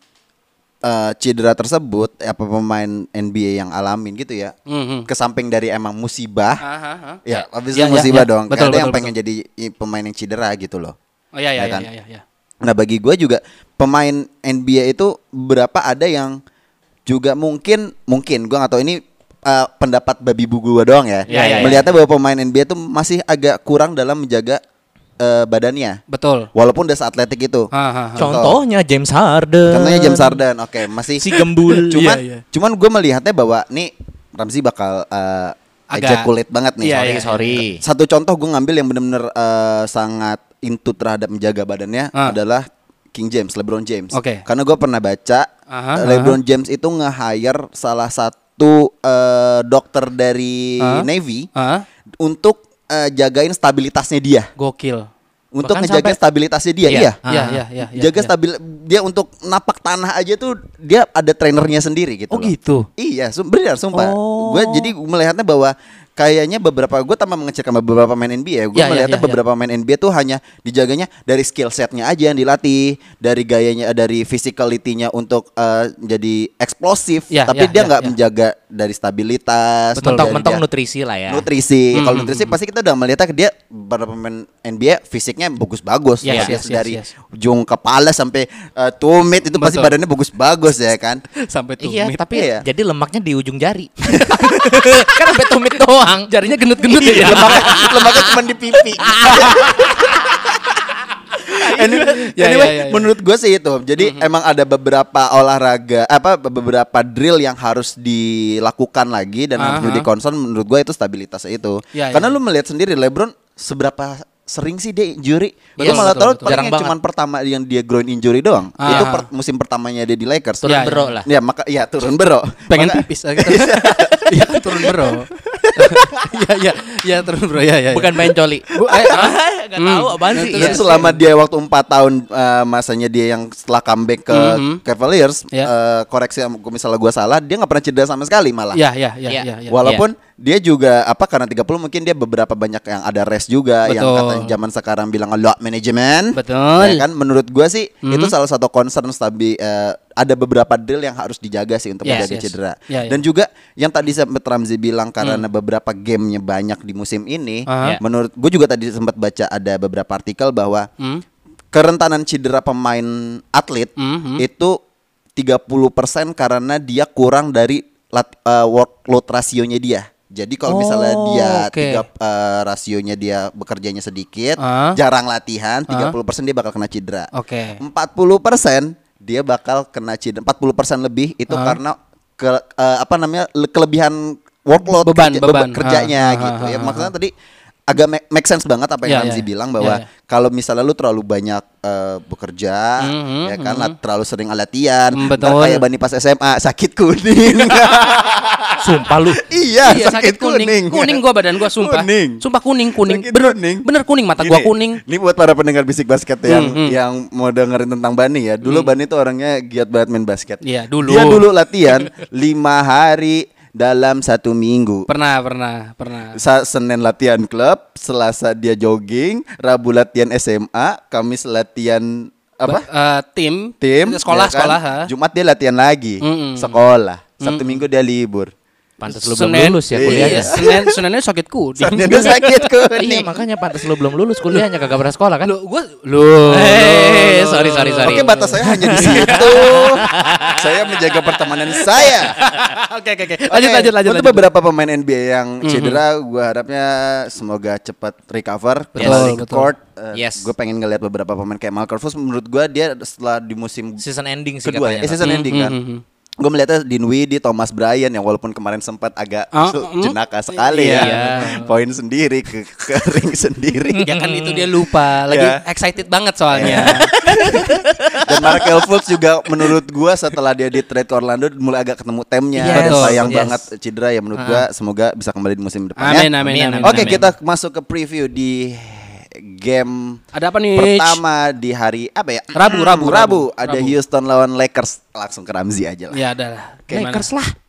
eh, cedera tersebut apa pemain NBA yang alamin gitu ya. Mhm. Ke samping dari emang musibah, Aha, aha. ya habis Ya, itu ya, musibah ya. dong. Betul, Kayak ada betul, yang pengen betul. jadi pemain yang cedera gitu loh. Oh iya, iya, Ya iya, kan? iya, iya. Nah bagi gue juga pemain NBA itu berapa ada yang juga mungkin mungkin gue nggak tahu ini uh, pendapat babi bu gue doang ya. Ya, ya, ya. Melihatnya bahwa pemain NBA itu masih agak kurang dalam menjaga uh, badannya. Betul. Walaupun udah atletik itu. Aha, aha. Contohnya James Harden. Contohnya James Harden, oke masih Si gembul. [laughs] Cuman, Iya, iya. cuman gue melihatnya bahwa nih Ramzi bakal uh, Agak- ejaculate banget nih. Iya, sorry, iya, sorry. Satu contoh gue ngambil yang bener-bener uh, sangat into terhadap menjaga badannya Ah. adalah King James, LeBron James. Oke. Karena gue pernah baca Aha, uh, LeBron James itu nge-hire salah satu uh, dokter dari Ah. Navy Aha. untuk uh, jagain stabilitasnya dia. Gokil. Untuk Bahkan ngejaga sampai- stabilitasnya dia, Iya. iya. Ah. Iya, iya, iya. iya, Jaga iya. stabil dia untuk napak tanah aja tuh dia ada trainernya sendiri gitu. Oh loh. gitu. Iya, sum- benar sumpah. Oh. Gue jadi melihatnya bahwa kayaknya beberapa gue tambah mengecek sama beberapa pemain NBA. Gue Ya, ya, melihatnya ya, ya. beberapa pemain NBA tuh hanya dijaganya dari skill setnya aja yang dilatih, dari gayanya, dari physicality-nya untuk eh, jadi eksplosif. Ya, tapi ya, dia ya, nggak ya. menjaga dari stabilitas, Mentok-mentok nutrisi lah ya. nutrisi. Hmm, Kalau hmm, nutrisi pasti kita udah melihatnya dia beberapa pemain NBA fisiknya bagus-bagus. Yes, Pasti yes, yes, dari yes. ujung kepala sampai eh, tumit itu pasti Betul. badannya bagus-bagus ya kan. [laughs] Sampai tuh. Iya, tapi Iya. jadi lemaknya di ujung jari. [laughs] [laughs] kan sampai tumit doang. jarinya gendut-gendut Iya, ya. lemaknya, lemaknya cuma di pipi. [laughs] Anyway, Ya, anyway, ya, ya, ya. menurut gue sih itu. Jadi emang ada beberapa olahraga, apa beberapa drill yang harus dilakukan lagi dan harus Aha. jadi concern. Menurut gue itu stabilitasnya itu. Ya, Karena ya. lu melihat sendiri LeBron seberapa sering sih dia injury. Gue malah tahu paling Jarang yang banget. cuman pertama yang dia groin injury doang. Ah. Itu per- musim pertamanya dia di Lakers. Turun Ya, ya. bero lah. Ya maka ya turun bero. Pengen Maka- pipis gitu. [laughs] [laughs] Iya, turun bro. Iya, iya. Iya, turun bro. Ya, ya. ya. Bukan main coli. Bu, eh, [laughs] ah. Gak tahu apaan sih. Iya. selama dia waktu 4 tahun eh, masanya dia yang setelah comeback ke Mhm. Cavaliers, Ya. eh, koreksi misalnya gua salah, dia nggak pernah cedera sama sekali malah. Iya, iya, iya, Iya. iya, iya. Dia juga apa karena 30 mungkin dia beberapa banyak yang ada rest juga yang Betul. katanya zaman sekarang bilang load management. Betul. Ya kan menurut gua sih Mhm. itu salah satu concern stabi eh, ada beberapa drill yang harus dijaga sih untuk Yes, menjaga yes. cedera. Ya, ya. Dan juga yang tadi sempat Ramzi bilang karena beberapa gamenya banyak di musim ini, Aha. menurut gue juga tadi sempat baca ada beberapa artikel bahwa Hmm. kerentanan cedera pemain atlet Mhm. itu 30% karena dia kurang dari lat- eh, workload rasionya dia. Jadi kalau misalnya Oh, dia oke. tiga eh, rasionya dia bekerjanya sedikit, Ah. jarang latihan, 30% dia bakal kena cedera. Oke. 40% dia bakal kena cedera. 40% lebih itu Ah. karena ke eh, apa namanya le- kelebihan workload Beban, kerja- beban. kerjanya Ah, ah, gitu ah, ya. ah, Maksudnya tadi agak make, make sense banget apa yang Ya, Ramzi ya. bilang bahwa Ya, ya. kalau misalnya lu terlalu banyak eh, bekerja Mhm, ya kan mhm. lat- terlalu sering latihan Mm, betul. kayak Bani pas SMA sakit kuning [laughs] Sumpah lu. iya, Iya, sakit, kuning Kuning gua badan gua sumpah. Kuning. Sumpah kuning, kuning. Sakit bener, kuning. bener kuning mata Gini, gua kuning. Ini buat para pendengar bisik basket yang Hmm, hmm. yang mau dengerin tentang Bani ya. Dulu Bani tuh orangnya giat banget main basket. Iya, dulu. Dia dulu latihan lima hari dalam satu minggu. Pernah, pernah, pernah. Sa Senin latihan klub, Selasa dia jogging, Rabu latihan SMA, Kamis latihan apa? Ba- eh, tim, Tim sekolah ya kan? sekolah. ha. Jumat dia latihan lagi. Mm-mm. Sekolah. Sabtu Minggu dia libur. Pantas lu belum lulus ya Iya. kuliahnya. [laughs] [laughs] Iya, Senin Seninnya sakit kuding. Soalnya dia sakit Iya kuning. makanya pantas lu belum lulus kuliahnya kagak pernah sekolah kan? Lu gua lu. Eh, sorry sorry sorry. Oke, batas saya hanya di situ. [laughs] saya menjaga pertemanan saya. Oke oke oke. Lanjut lanjut lanjut. Untuk lanjut. beberapa pemain NBA yang cedera, gue harapnya semoga cepat recover Betul, kembali ke betul. court. Eh, Yes. Gue pengen ngeliat beberapa pemain kayak Markel Fultz. Menurut gue dia setelah di musim Season ending sih kedua ya, katanya. eh, season ending kan. Gue melihatnya Dinwiddie, Thomas Bryan yang walaupun kemarin sempat agak Ah, mm. jenaka sekali Iya. ya. Poin sendiri ke, ke ring [laughs] sendiri. Ya kan itu dia lupa, lagi Ya. excited banget soalnya. [laughs] Dan Markel Fultz juga menurut gua setelah dia di trade ke Orlando mulai agak ketemu temnya. Yes, Dan sayang yes. banget cedera ya menurut gua semoga bisa kembali di musim depan Amin ya. amin Amin, amin. Oke, amin. kita masuk ke preview di game Ada apa nih? pertama di hari apa ya? Rabu, Rabu, Rabu. Rabu. Ada Rabu. Houston lawan Lakers. Langsung ke Ramzi aja lah. Ya ada lah. Lakers lah. [laughs]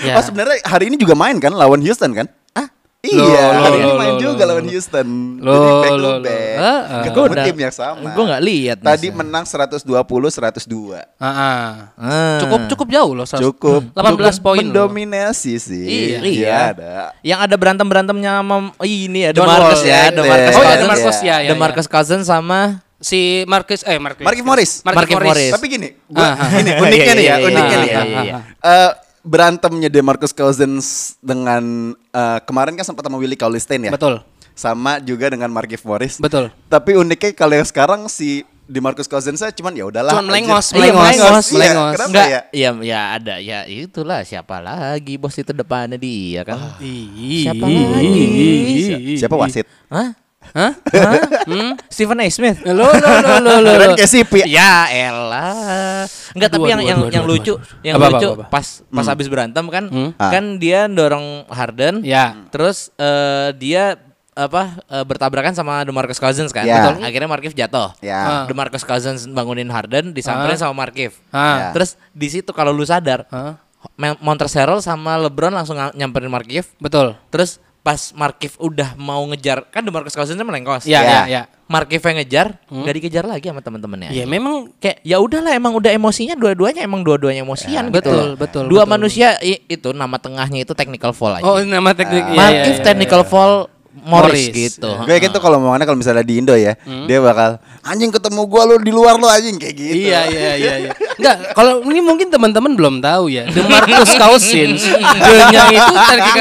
Ya. Oh sebenarnya hari ini juga main kan lawan Houston kan? Ah, iya, Loh, hari ini loh, main loh, juga loh, lawan loh. Houston. Loh, Jadi back to loh, loh. back. Ah, ah. Ketemu udah- tim yang sama. gua nggak lihat, Tadi Mas. menang 120 102. Ah, ah. Ah. Cukup cukup jauh loh. Sas. Cukup 18 cukup poin loh. mendominasi sih. Iya. Iya, ada. Yang ada berantem berantemnya sama oh, ini ya, John DeMarcus Wall. ya, Iya, DeMarcus Oh iya, Cousins. DeMarcus ya, ya. DeMarcus Cousins sama si Marcus eh Marcus. Markif Morris. Markif Morris. Tapi gini, gua Ah, ah. ini uniknya nih ya, Iya, iya, uniknya iya, nih ya. Iya, iya. Berantemnya DeMarcus Cousins dengan eh, kemarin kan sempat sama Willie Cauley-Stein ya. Betul. Sama juga dengan Markif Morris. Betul. Tapi uniknya kalau yang sekarang si DeMarcus Cousins saya cuman ya udahlah. Cuman melengos, aja. melengos, Iya, melengos. Iya, melengos. Kenapa Enggak, ya? ya? ya ada ya itulah siapa lagi bos itu depannya dia kan. Ih. Siapa lagi? Siapa wasit? Hah? Hah? Hah? Hmm? [laughs] Stephen A. Smith. Lo lo lo lo lo. Keren kayak Sipi. Ya elah. Enggak Aduh, tapi yang aduh, yang aduh, yang aduh, lucu, aduh. yang Apa, lucu apa, apa? pas pas habis berantem kan, Hmm. Ah. kan dia dorong Harden. Ya. Terus eh, dia apa eh, bertabrakan sama DeMarcus Cousins kan. Ya. Betul. Akhirnya Markif jatuh. Ya. Ah. DeMarcus Cousins bangunin Harden disamperin Ah. sama Markif. Ah. Ya. Terus di situ kalau lu sadar? Mon- Montrezl sama LeBron langsung nyamperin Markif. Betul. Terus pas Markif udah mau ngejar, kan DeMarcus Cousins melengkos. Ya Ya. ya ya. Markif yang ngejar, nggak dikejar lagi sama temen-temennya. Ya memang Kayak ya udahlah emang udah emosinya dua-duanya emang dua-duanya emosian gitu. betul, betul, Dua betul. manusia i- itu nama tengahnya itu technical foul aja. Oh nama teknik. iya, Markif iya, iya, technical iya. Morris, Morris. gitu. Gue yakin tuh kalau omongannya kalau misalnya di Indo ya, Hmm. dia bakal anjing ketemu gua lu di luar lu anjing kayak gitu. Iya iya iya iya. Enggak, kalau ini mungkin teman-teman belum tahu ya. The Marcus Cousins, D-nya itu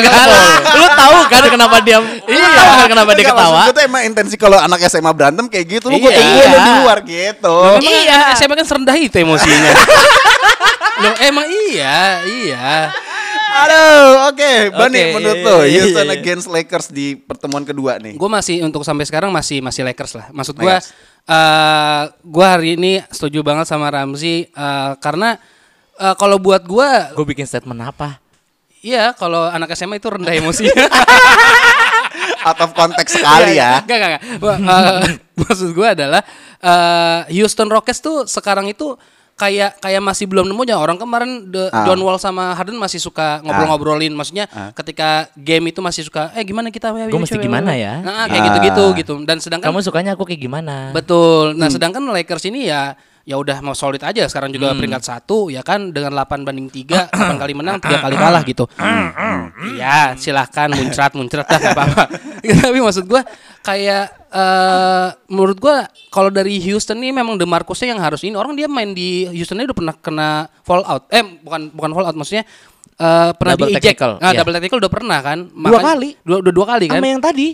foul. Lu tahu kan kenapa dia Iya, tahu kan kenapa dia ketawa? tuh emang intensi kalau anak SMA berantem kayak gitu, lu gue Iya. tunggu lu di luar gitu. Iya. SMA kan serendah itu emosinya. Loh, emang iya, iya. Aduh, oke, Bani Oke, menurut [laughs] iya, lo iya, Houston iya. against Lakers di pertemuan kedua nih. Gue masih untuk sampai sekarang masih masih Lakers lah. Maksud gue, Lakers. eh gue hari ini setuju banget sama Ramzi eh, karena eh, kalau buat gue, Gue bikin statement apa? iya kalau anak SMA itu rendah emosinya. [laughs] Out of konteks sekali ya. Enggak, enggak, enggak. Wah, eh, [laughs] maksud gue adalah eh, Houston Rockets tuh sekarang itu kayak kayak masih belum nemu ya orang kemarin The- Ah. John Wall sama Harden masih suka ngobrol-ngobrolin maksudnya Ah. ketika game itu masih suka eh gimana kita Gua mesti gimana ya? nah, kayak Ah. gitu-gitu gitu dan sedangkan Kamu sukanya aku kayak gimana? betul Hmm. nah sedangkan Lakers ini ya ya udah mau solid aja sekarang juga Hmm. peringkat satu ya kan dengan 8 banding 3 8 [coughs] kali menang 3 kali kalah gitu Iya silahkan muncrat muncrat gak apa-apa [laughs] tapi maksud gua kayak eh menurut gua kalau dari Houston nih memang DeMarcusnya yang harus ini orang dia main di Houston ini udah pernah kena fall out eh bukan bukan fall out maksudnya eh pernah Double di eject technical, nah, iya. double technical udah pernah kan Dua kali. dua, dua, dua kali kan Sama yang tadi.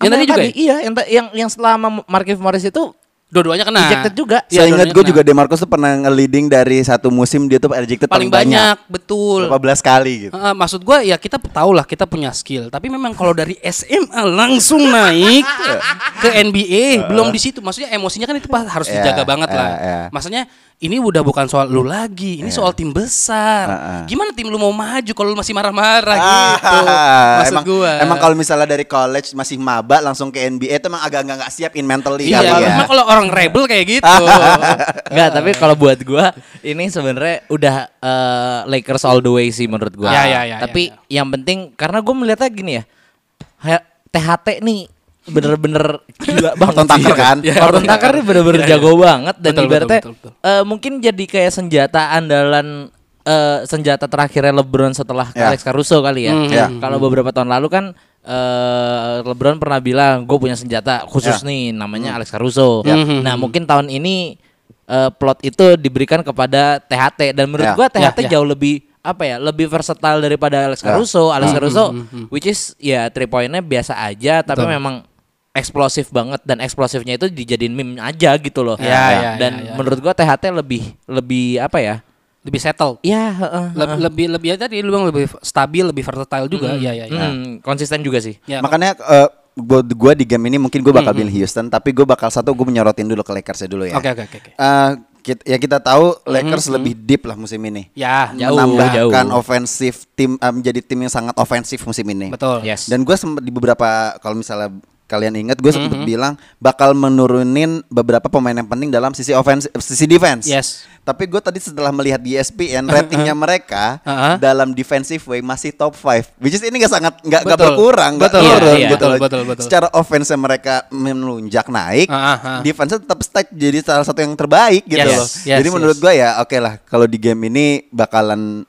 Yang Sama tadi juga ya? Iya, yang yang yang selama Markif Morris itu dua-duanya kena Ejected juga. Iya, Saya ingat gue juga Demarcus tuh pernah nge-leading dari satu musim dia tuh ejected paling banyak, betul Berapa belas kali gitu. Heeh, maksud gua ya kita tahu lah kita punya skill, tapi memang kalau dari SMA langsung naik [laughs] ke NBA belum di situ. Maksudnya emosinya kan itu pas- harus Iya, dijaga banget iya, lah. iya. Maksudnya ini udah bukan soal lu lagi, ini soal tim besar. Heeh. Gimana tim lu mau maju kalau lu masih marah-marah Ah, gitu? [laughs] Maksud emang, gua. emang kalau misalnya dari college masih maba langsung ke NBA itu emang agak nggak nggak siap in mentally Iya, kali ya. emang kalau orang rebel kayak gitu. [laughs] Enggak, tapi kalau buat gua ini sebenarnya udah eh, Lakers all the way sih menurut gua. Ya, ya, ya, tapi ya, yang penting karena gua melihatnya gini ya. THT nih bener-bener gila banget. Tucker kan? Ya, Orton. Tucker ini bener-bener Ya, ya. jago banget dan Betul, betul, ibaratnya betul, betul. eh, mungkin jadi kayak senjata andalan eh, senjata terakhirnya LeBron setelah Ya. Alex Caruso kali ya. Hmm, Ya. Kalau beberapa tahun lalu kan eh, LeBron pernah bilang gue punya senjata khusus Ya. nih namanya Alex Caruso. Ya. Nah mungkin tahun ini eh, plot itu diberikan kepada THT dan menurut Ya. gua THT Ya, ya. jauh lebih apa ya lebih versatile daripada Alex Ya. Caruso. Alex Hmm, Caruso hmm, hmm, which is ya three pointnya biasa aja tapi Betul. memang eksplosif banget dan eksplosifnya itu dijadiin meme aja gitu loh. Ya, ya, dan ya, ya. menurut gua THT lebih lebih apa ya? Lebih settle. Ya, heeh, Leb- heeh. lebih lebih ya tadi lu bilang lebih stabil, lebih versatile juga. Hmm, Iya, iya, iya. hmm, konsisten juga sih. Ya, Makanya eh, buat gua di game ini mungkin gue bakal Hmm, pilih Houston, tapi gue bakal satu gue menyorotin dulu ke Lakers dulu ya. Oke, oke, oke, oke. Eh, kit- ya kita tahu Lakers lebih deep lah musim ini. Ya, Jauh, menambahkan jauh. ofensif tim eh, menjadi tim yang sangat ofensif musim ini. betul. Yes. Dan gue sempat di beberapa kalau misalnya kalian ingat gue sempat bilang bakal menurunin beberapa pemain yang penting dalam sisi offense sisi defense. Yes. Tapi gue tadi setelah melihat di E ESPN ratingnya [laughs] mereka Uh-huh. dalam defensive way masih top 5. Which is ini gak sangat nggak berkurang, nggak turun iya, gitu betul, loh. betul, betul. Secara offense mereka melunjak naik, Uh-huh. defense tetap stay jadi salah satu yang terbaik gitu Yes, loh. yes, jadi yes. menurut gue ya oke lah kalau di game ini bakalan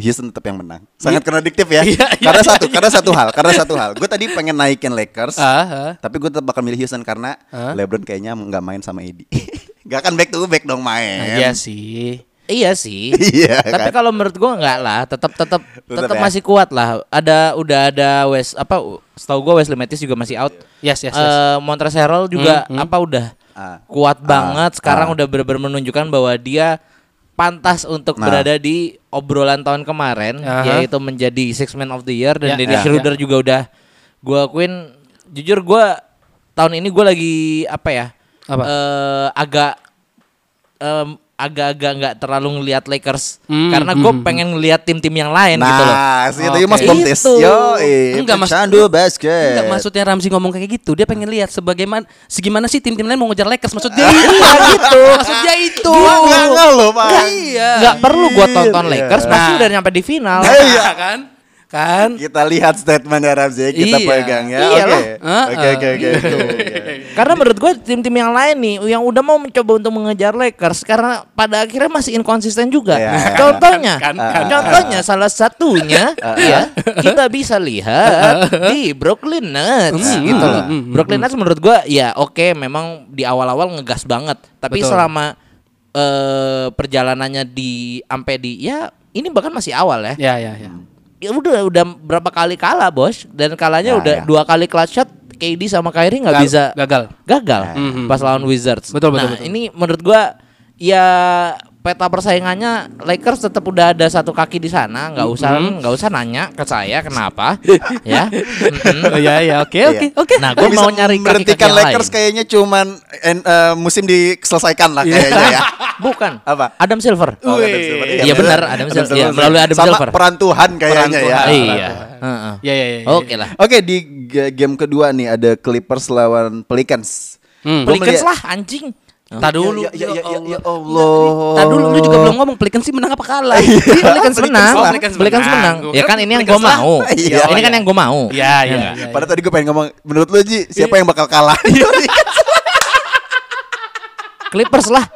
Houston tetap yang menang. Sangat kontradiktif ya. [laughs] Iya, iya, karena iya, satu, karena satu hal, karena satu hal. Gue tadi pengen naikin Lakers, Ah, ah. tapi gue tetap bakal milih Houston karena Hah? LeBron kayaknya nggak main sama AD. [laughs] Gak akan back to back dong main. Nah, iya sih. Iya sih. [laughs] Iya Tapi kan? kalau menurut gua enggak lah, tetap tetap Tetap ya? masih kuat lah. Ada udah ada West apa setahu gua Wesley Matthews juga masih out. Yes, yes, yes. Eh, Montrezl Harrell juga Hmm, hmm. apa udah Ah. kuat banget. Sekarang ah. udah benar-benar menunjukkan bahwa dia pantas untuk Nah. berada di obrolan tahun kemarin Aha. yaitu menjadi Six Man of the Year dan Ya, Dennis ya, Schroeder juga udah gua akuin jujur gua tahun ini gua lagi apa ya? Apa? eh, agak em, agak-agak nggak terlalu ngelihat Lakers Hmm, karena gue hmm, pengen ngelihat tim-tim yang lain gitu loh. Nah, sih itu. Mas. Itu. Yo, Enggak, Mas. Candu basket. Enggak maksudnya Ramzi ngomong kayak gitu, dia pengen lihat sebagaimana segimana sih tim-tim lain mau ngejar Lakers maksud dia [laughs] itu. gitu. Maksud dia itu. Enggak loh, Pak. Iya. Nggak perlu gue tonton Iya. Lakers pasti Nah. udah nyampe di final. Iya kan? Kan? Kita lihat statement dari Ramzi, kita Iya. pegang ya. Iyalah. Oke. Oke, oke, oke. oke. Karena menurut gue tim-tim yang lain nih yang udah mau mencoba untuk mengejar Lakers karena pada akhirnya masih inkonsisten juga. Iya. Contohnya, Kan, kan, contohnya salah satunya ya kita bisa lihat di Brooklyn Nets Hmm, gitu loh. hmm, hmm, Brooklyn Nets menurut gue ya oke memang di awal-awal ngegas banget, tapi Betul. selama eh, perjalanannya di sampai di ya ini bahkan masih awal ya. Ya, ya, ya. Ya udah udah berapa kali kalah bos dan kalahnya Ya, udah ya. dua kali clutch shot KD sama Kyrie nggak bisa gagal. gagal Mhm. pas lawan Wizards. Betul, betul, nah betul. ini menurut gua ya peta persaingannya Lakers tetap udah ada satu kaki di sana nggak usah nggak usah nanya ke saya kenapa [laughs] ya. Mhm. Oh, ya, ya, oke, oke, Iya. oke. Nah Gua gua bisa mau nyari berhentikan yang Lakers lain. kayaknya cuman en- eh, musim diselesaikan lah Iya. kayaknya ya. [laughs] Bukan. Apa? Adam Silver. Oh. Adam Silver. Iya, benar, Adam Silver. Iya, melalui Adam Sama Silver. perantuhan kayaknya ya. Iya. Heeh. Ya, ya, ya. ya. Oke lah. Oke di game kedua nih ada Clippers lawan Pelicans. Hmm. Pelicans lah anjing. Tadi dulu. Ya, ya, ya, ya, ya Allah. Allah. Tadi dulu lu juga belum ngomong Pelicans sih menang apa kalah. Menang. Pelicans Pelicans menang. menang. Gua Ya kan ini yang gue mau. Iya. Ini kan yang gue mau. Iya, iya. iya. Padahal tadi gue pengen ngomong menurut lu Ji siapa yang bakal kalah? [laughs] Clippers lah.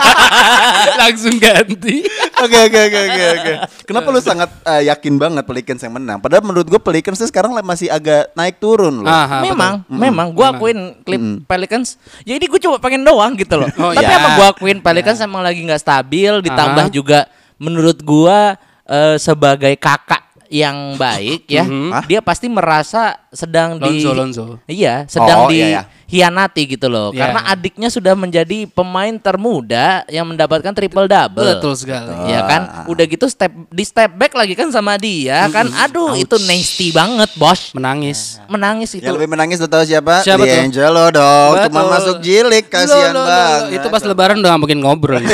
[laughs] Langsung ganti. Oke oke oke oke oke. Kenapa lu sangat eh, yakin banget Pelicans yang menang? Padahal menurut gue Pelicans tuh sekarang masih agak naik turun loh. Aha, memang, betul. memang gue akuin Clip Pelicans. Jadi gue cuma pengen doang gitu loh. Oh, Tapi iya. apa gue akuin Pelicans emang lagi nggak stabil. Ditambah Aha. juga menurut gue eh, sebagai kakak yang baik ya, Mhm. Hah? dia pasti merasa sedang di Lonzo, Lonzo. Iya, sedang Oh, di iya, iya. hianati gitu loh. Iya. Karena adiknya sudah menjadi pemain termuda yang mendapatkan triple double. Betul sekali. Ya kan, udah gitu step di step back lagi kan sama dia kan. Aduh, itu nasty banget, Bos. Menangis. Menangis itu. Yang lebih menangis tahu siapa? Siapa tuh? D'Angelo dong. Betul. Cuma masuk jilik kasihan banget. Itu pas lebaran udah mungkin ngobrol. [laughs]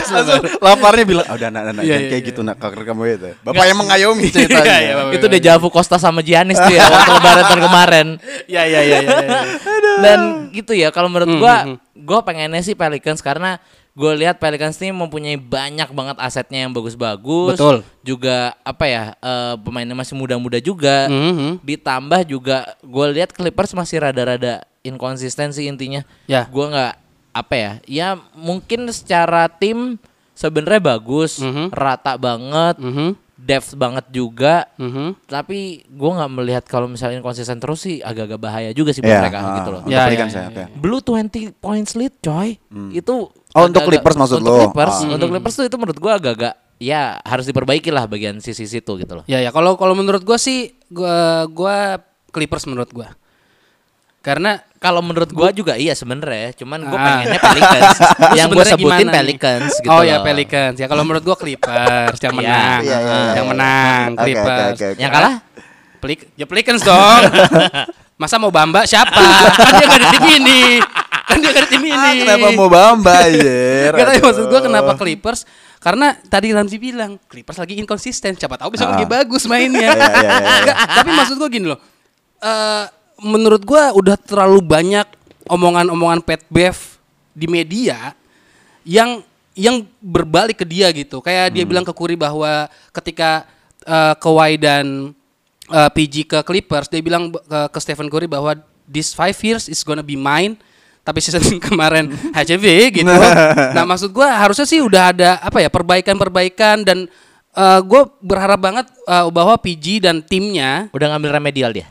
[laughs] Langsung laparnya bilang, "Oh, udah nak, nak, Iya, jangan iya, kayak iya. gitu nak, kakak kamu itu." Bapak yang mengayomi [laughs] Iya, ceritanya. iya, Bapak. itu Dejavu Costa sama Giannis tuh ya waktu lebaran tahun kemarin. Ya, ya, ya, ya. ya. Dan gitu ya kalau menurut Hmm, gua hmm, gua pengennya sih Pelicans karena gue lihat Pelicans ini mempunyai banyak banget asetnya yang bagus-bagus. Betul. Juga apa ya eh, pemainnya masih muda-muda juga. Mhm. Ditambah juga gue lihat Clippers masih rada-rada inkonsistensi intinya. Ya. Gue nggak apa ya? Ya mungkin secara tim sebenarnya bagus, Mhm. rata banget, Mhm. depth banget juga. Mhm. Tapi gue nggak melihat kalau misalnya konsisten terus sih agak-agak bahaya juga sih buat Iya, mereka ah, gitu loh. Untuk Ya, ya, ya, ya, oke. Blue 20 points lead coy. Itu Oh, untuk agak-agak- Clippers maksud untuk lo? Clippers, Ah. Untuk Clippers tuh itu menurut gua agak-agak ya harus diperbaiki lah bagian sisi situ gitu loh. Ya ya kalau kalau menurut gua sih gua gua Clippers menurut gua. Karena Kalau menurut gua juga iya sebenarnya, cuman gua Ah. pengennya Pelicans. [laughs] Yang gua sebutin gimana nih? Pelicans gitu Oh ya loh. Pelicans. Ya kalau menurut gua Clippers yang Iya, menang. iya, iya, iya, yang iya. menang oke, Clippers. oke, oke. Yang kalah? Pelik ya Pelicans dong. [laughs] Masa mau Bamba siapa? kan dia gak ada tim ini. Kan dia gak ada tim ini. Ah, kenapa mau Bamba [laughs] anjir? Gak tahu Aduh. maksud gua kenapa Clippers karena tadi Ramzi bilang Clippers lagi inkonsisten siapa tahu bisa Ah. lagi bagus mainnya Iya, iya, iya, iya. Nggak, tapi maksud gua gini loh Eh, menurut gua udah terlalu banyak omongan-omongan pet bev di media yang yang berbalik ke dia gitu kayak Hmm. dia bilang ke Curry bahwa ketika eh, Kawhi dan eh, PG ke Clippers dia bilang ke, ke Stephen Curry bahwa this five years is gonna be mine tapi season [laughs] kemarin HCV gitu. [laughs] Nah maksud gua harusnya sih udah ada apa ya perbaikan-perbaikan dan eh, gue berharap banget eh, bahwa PG dan timnya Udah ngambil remedial dia.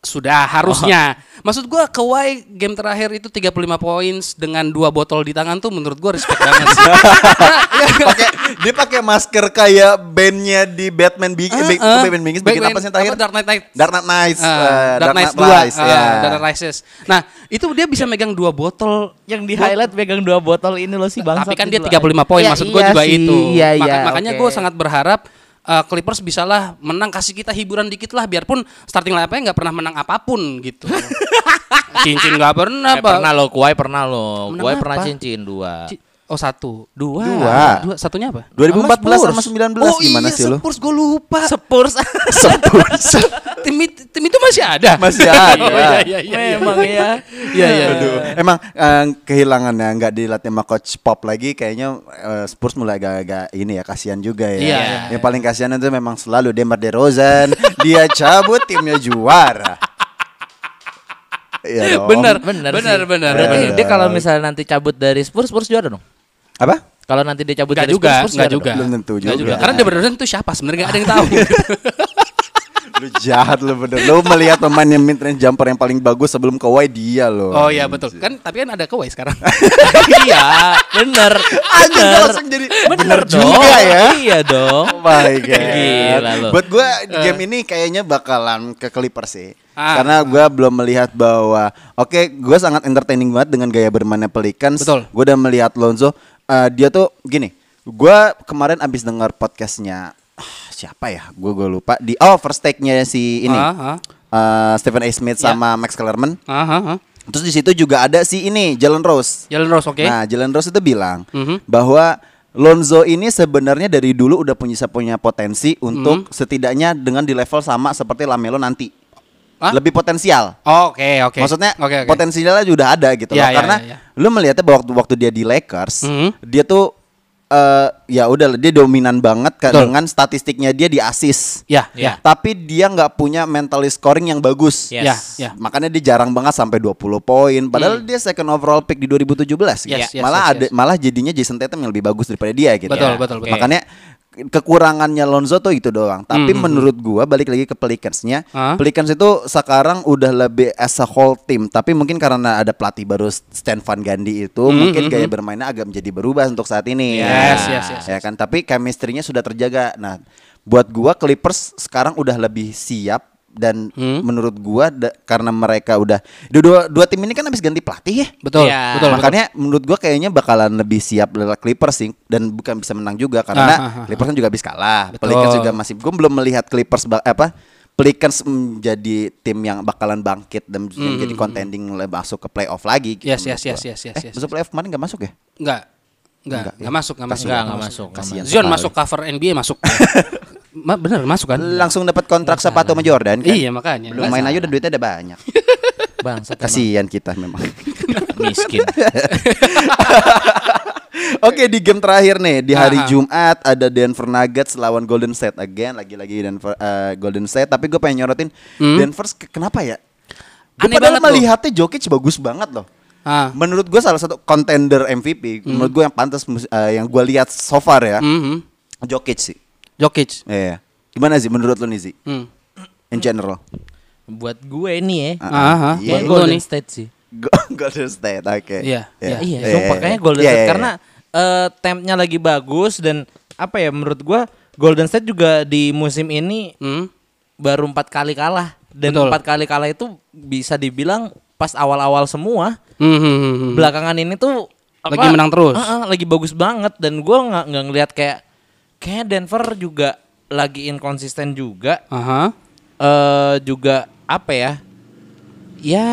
Sudah harusnya. Maksud gua Kawhi game terakhir itu 35 poin dengan dua botol di tangan tuh menurut gua respect banget sih. [laughs] pakai dia pakai masker kayak bandnya di Batman Big Eh, Big eh. Batman Begins bikin Batman- apa sih yang terakhir? apa, Dark Knight Knight. Dark Knight Knights. Ah, eh, Dark Knight 2, Rise, ah, ya. Dark Knight Rises. Nah, itu dia bisa megang dua botol Yang di highlight pegang dua botol ini loh si bangsa. tapi kan dia 35 poin Ya, maksud gue iya juga sih, itu. Iya, Maka- iya, makanya gue sangat berharap uh, Clippers bisalah menang kasih kita hiburan dikit lah biarpun starting line-up-nya nggak pernah menang apa pun gitu. [laughs] Cincin nggak pernah, Eh, Pak. pernah lo, Kuai pernah lo. Kuai pernah cincin dua. Ci- Oh satu. Dua. Dua. Dua, satunya apa? 2014 sama Spurs. 19 oh gimana iya, sih lu? Spurs gue lupa. Spurs. [laughs] Spurs. [laughs] tim, tim itu masih ada. Masih [laughs] ada. Oh, iya, iya, iya, iya. Memang ya. Iya, iya. Aduh, emang eh, kehilangannya nggak dilatih sama coach Pop lagi kayaknya eh, Spurs mulai agak-agak ini ya kasihan juga ya. Iya. Yang paling kasihan itu memang selalu Demar Derozan, dia cabut timnya juara. Iya dong. Bener, Bener, bener, sih. bener. Berarti bener. dia kalau misalnya nanti cabut dari Spurs, Spurs juara dong. Apa? Kalau nanti dia cabut Enggak dari juga, Spurs, juara juga. Belum tentu Nggak juga. Karena Demar Derozan itu siapa sebenarnya nggak ada yang tahu. [laughs] Lu jahat lu bener. Lu melihat pemain yang mid range jumper yang paling bagus sebelum Kawhi dia loh. oh iya betul. Kan tapi kan ada Kawhi sekarang. [laughs] iya, bener. Anjing Bener. langsung jadi Bener bener dong. juga ya. Iya dong. Oh my god. Gila lu. Buat gue game ini kayaknya bakalan ke Clippers sih. Ah. Karena gue belum melihat bahwa oke gue sangat entertaining banget dengan gaya bermainnya Pelicans. Betul. Gue udah melihat Lonzo. Eh, dia tuh gini. Gue kemarin abis dengar podcastnya ah, siapa ya? Gue gue lupa di oh first take-nya si ini. Ah, ah. eh, Stephen A. Smith Ya. sama Max Kellerman. Ah, ah. Terus di situ juga ada si ini Jalen Rose. Jalen Rose oke. Nah, Jalen Rose itu bilang Mhm. bahwa Lonzo ini sebenarnya dari dulu udah punya punya potensi untuk Mhm. setidaknya dengan di level sama seperti Lamelo nanti. Hah? Lebih potensial. Oh, Oke, oke. Maksudnya Oke, oke. potensialnya udah ada gitu Ya, loh. ya, Karena ya, ya. lu melihatnya bahwa waktu waktu dia di Lakers, Mhm. dia tuh eh ya udah dia dominan banget kan Betul. dengan statistiknya dia di assist. Ya, Ya. ya. Tapi dia nggak punya mental scoring yang bagus. Yes. Ya, ya. Makanya dia jarang banget sampai 20 poin. Padahal dia second overall pick di 2017 gitu. Yes, yes, malah yes, ada yes. malah jadinya Jason Tatum yang lebih bagus daripada dia gitu. Betul, Ya, betul, betul. Makanya kekurangannya Lonzo tuh itu doang. Tapi Hmm, menurut gua balik lagi ke Pelicansnya, Hah? Pelicans itu sekarang udah lebih as a whole team. Tapi mungkin karena ada pelatih baru Stan Van Gundy itu, Hmm, mungkin hmm, gaya bermainnya agak menjadi berubah untuk saat ini. Yes, yes, yes, Ya kan, tapi chemistry-nya sudah terjaga. Nah, buat gua Clippers sekarang udah lebih siap dan Hmm. menurut gua da- karena mereka udah dua, dua dua tim ini kan habis ganti pelatih ya. Betul, Ya. betul. betul. Makanya menurut gua kayaknya bakalan lebih siap lewat Clippers sih dan bukan bisa menang juga karena Ah, ah, ah. Clippers kan juga habis kalah. Betul. Pelicans juga masih gua belum melihat Clippers ba- apa Pelicans menjadi tim yang bakalan bangkit dan Hmm, jadi hmm, contending le- masuk ke playoff lagi gitu Yes, yes, yes, yes, yes, Eh, yes. masuk playoff kemarin nggak masuk ya? Enggak. Enggak, Enggak, enggak ya? masuk, enggak masuk. Enggak, enggak masuk. Kasihan Zion sekali. masuk cover NBA masuk. [laughs] Ma, bener masuk kan? Langsung dapat kontrak sepatu sama Jordan kan? Iya, makanya. Belum main aja udah duitnya udah banyak. [laughs] Bang, Kasihan kita memang. [laughs] miskin. Oke di game terakhir nih di hari Aha. Jumat ada Denver Nuggets lawan Golden State again lagi-lagi Denver eh, Golden State tapi gue pengen nyorotin Denver ke- kenapa ya? Gue Hmm? Padahal loh. melihatnya Jokic bagus banget loh. Ah. Menurut gue salah satu contender MVP. Hmm. Menurut gue yang pantas eh, yang gue lihat so far ya Mhm. Jokic sih. Jokic. Iya. Gimana sih menurut lo nih Zi? Hmm. In general. Buat gue nih ya. Ah, Aha. iya. Kayak Buat lu Golden nih. State sih. Go- [laughs] Golden State, oke. Iya, iya. Iya, Iya, sumpah iya, iya. Golden Iya, State iya. karena eh, tempnya lagi bagus dan apa ya menurut gua Golden State juga di musim ini Hmm. baru empat kali kalah dan empat kali kalah itu bisa dibilang pas awal-awal semua Hmm, hmm, hmm, hmm. belakangan ini tuh Lagi menang terus. Ah, ah, lagi bagus banget dan gua nggak nggak ngelihat kayak kayak Denver juga lagi inkonsisten juga Aha. eh juga apa ya ya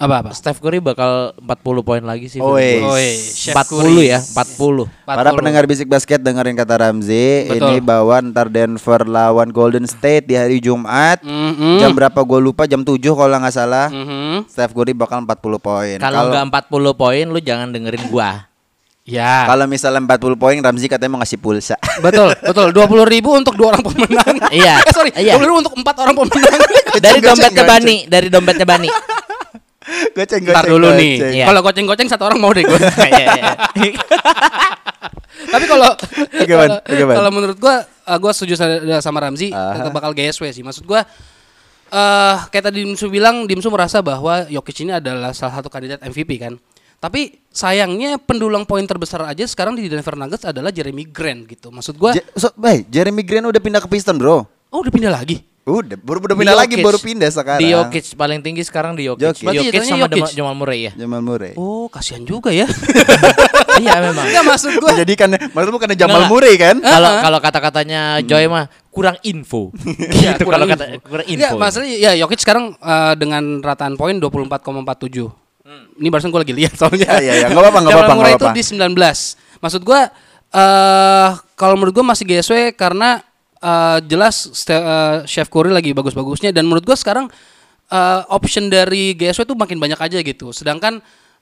Apa apa? Steph Curry bakal 40 poin lagi sih. Oi. gua. Oi, Chef 40 Curry. ya, 40. Para 40. pendengar bisik basket dengerin kata Ramzi Betul. Ini bahwa ntar Denver lawan Golden State di hari Jumat Mhm. Jam berapa gue lupa jam 7 kalau nggak salah Mhm. Steph Curry bakal 40 poin Kalau nggak 40 poin lu jangan dengerin gua. Ya. Kalau misalnya 40 poin Ramzi katanya mau ngasih pulsa [laughs] Betul, betul. Dua puluh ribu untuk dua orang pemenang. Iya, [laughs] Eh, sorry, iya. dua ribu untuk empat orang pemenang. dari dompetnya. Bani, dari dompetnya Bani. Goceng Ntar goceng dulu goceng. nih. Iya. Kalau goceng-goceng satu orang mau deh gue. [laughs] Iya, iya. Tapi kalau kalau- menurut gua uh, gua setuju sa- sama Ramzi Aha. tetap bakal GSW sih. Maksud gua eh kayak tadi Dimsu bilang Dimsu merasa bahwa Jokic ini adalah salah satu kandidat MVP kan. Tapi sayangnya pendulang poin terbesar aja sekarang di Denver Nuggets adalah Jeremy Grant gitu. Maksud gua Je- so, hey, Jeremy Grant udah pindah ke Piston bro oh udah pindah lagi. Udah, baru udah pindah lagi, baru pindah sekarang Di Jokic paling tinggi sekarang di Jokic. Jokic. Berarti Jokic sama Jokic. Jamal- Jamal Murray ya. Jamal Murray Oh, kasihan juga ya. [laughs] iya memang. Enggak maksud gua. Menjadikan, maksud bukan Jamal Nggak, Murray kan? Kalau kalau kata-katanya Joy mah kurang info. [laughs] Iya, gitu kalau kata kurang info. Enggak, maksudnya ya Jokic sekarang eh, dengan rataan poin 24,47. Ini barusan gue lagi lihat soalnya. Iya, iya, iya. Nggak apa-apa, nggak Jamal apa-apa, Murray nggak itu di 19. Maksud gue eh kalau menurut gue masih GSW karena eh, jelas eh, Chef Curry lagi bagus-bagusnya dan menurut gue sekarang eh, option dari GSW itu makin banyak aja gitu. Sedangkan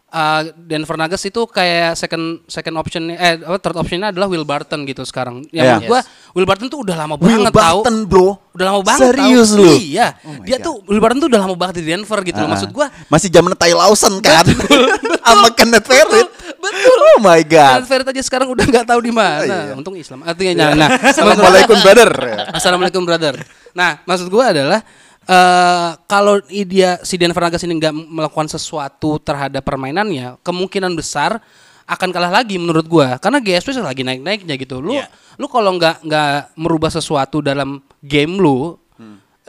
eh, Denver Nuggets itu kayak second second option eh apa, third optionnya adalah Will Barton gitu sekarang. Ya Iya. menurut gue Will Barton tuh udah lama Will banget tahu. Barton bro Udah lama banget Serius tahu. lu? Iya. Oh dia God. tuh Will Barton tuh udah lama banget di Denver gitu loh. Ah. Maksud gua Masih zaman Ty Lawson kan [laughs] Sama Kenneth Farid betul. Oh my Dan god Ferit aja sekarang udah nggak tahu di mana. Iya. Untung Islam. Artinya nah, Assalamualaikum brother Assalamualaikum brother. Nah, maksud gua adalah eh kalau dia si Denver Nuggets ini nggak melakukan sesuatu terhadap permainannya, kemungkinan besar akan kalah lagi menurut gua karena GSW lagi naik-naiknya gitu. Lu Iya. lu kalau nggak nggak merubah sesuatu dalam game lu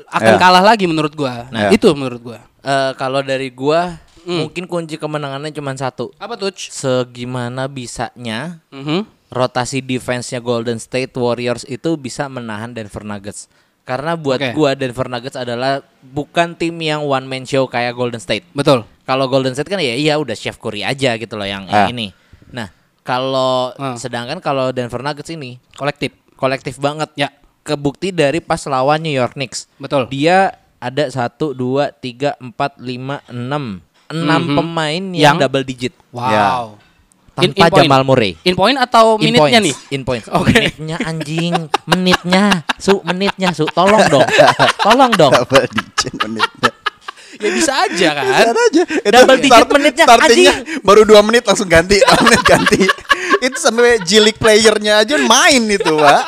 akan Ya. kalah lagi menurut gua. Nah, Ya. itu menurut gua. Eh, kalau dari gua Hmm. mungkin kunci kemenangannya cuma satu. Apa tuh? Segimana bisanya Mhm. rotasi defense-nya Golden State Warriors itu bisa menahan Denver Nuggets. Karena buat Oke. gua Denver Nuggets adalah bukan tim yang one man show kayak Golden State. Betul. Kalau Golden State kan ya iya udah Chef Curry aja gitu loh yang, Ah. ini. Nah, kalau Ah. sedangkan kalau Denver Nuggets ini Kolektif. kolektif banget. Ya. Kebukti dari pas lawan New York Knicks. Betul. Dia ada satu, dua, tiga, empat, lima, enam, enam Mhm. pemain yang, Yang- double digit Wow. In- tanpa in point. Jamal Murray. In point atau In minitnya points, nih? In points. [laughs] Oke. Menitnya anjing, menitnya, su, menitnya, su, tolong dong, tolong dong. Double digit menitnya Ya bisa aja kan. Lihat aja Itu Double digit menitnya, Startingnya anjing. baru 2 menit langsung ganti 2 menit ganti Itu sampai G-League playernya aja main itu pak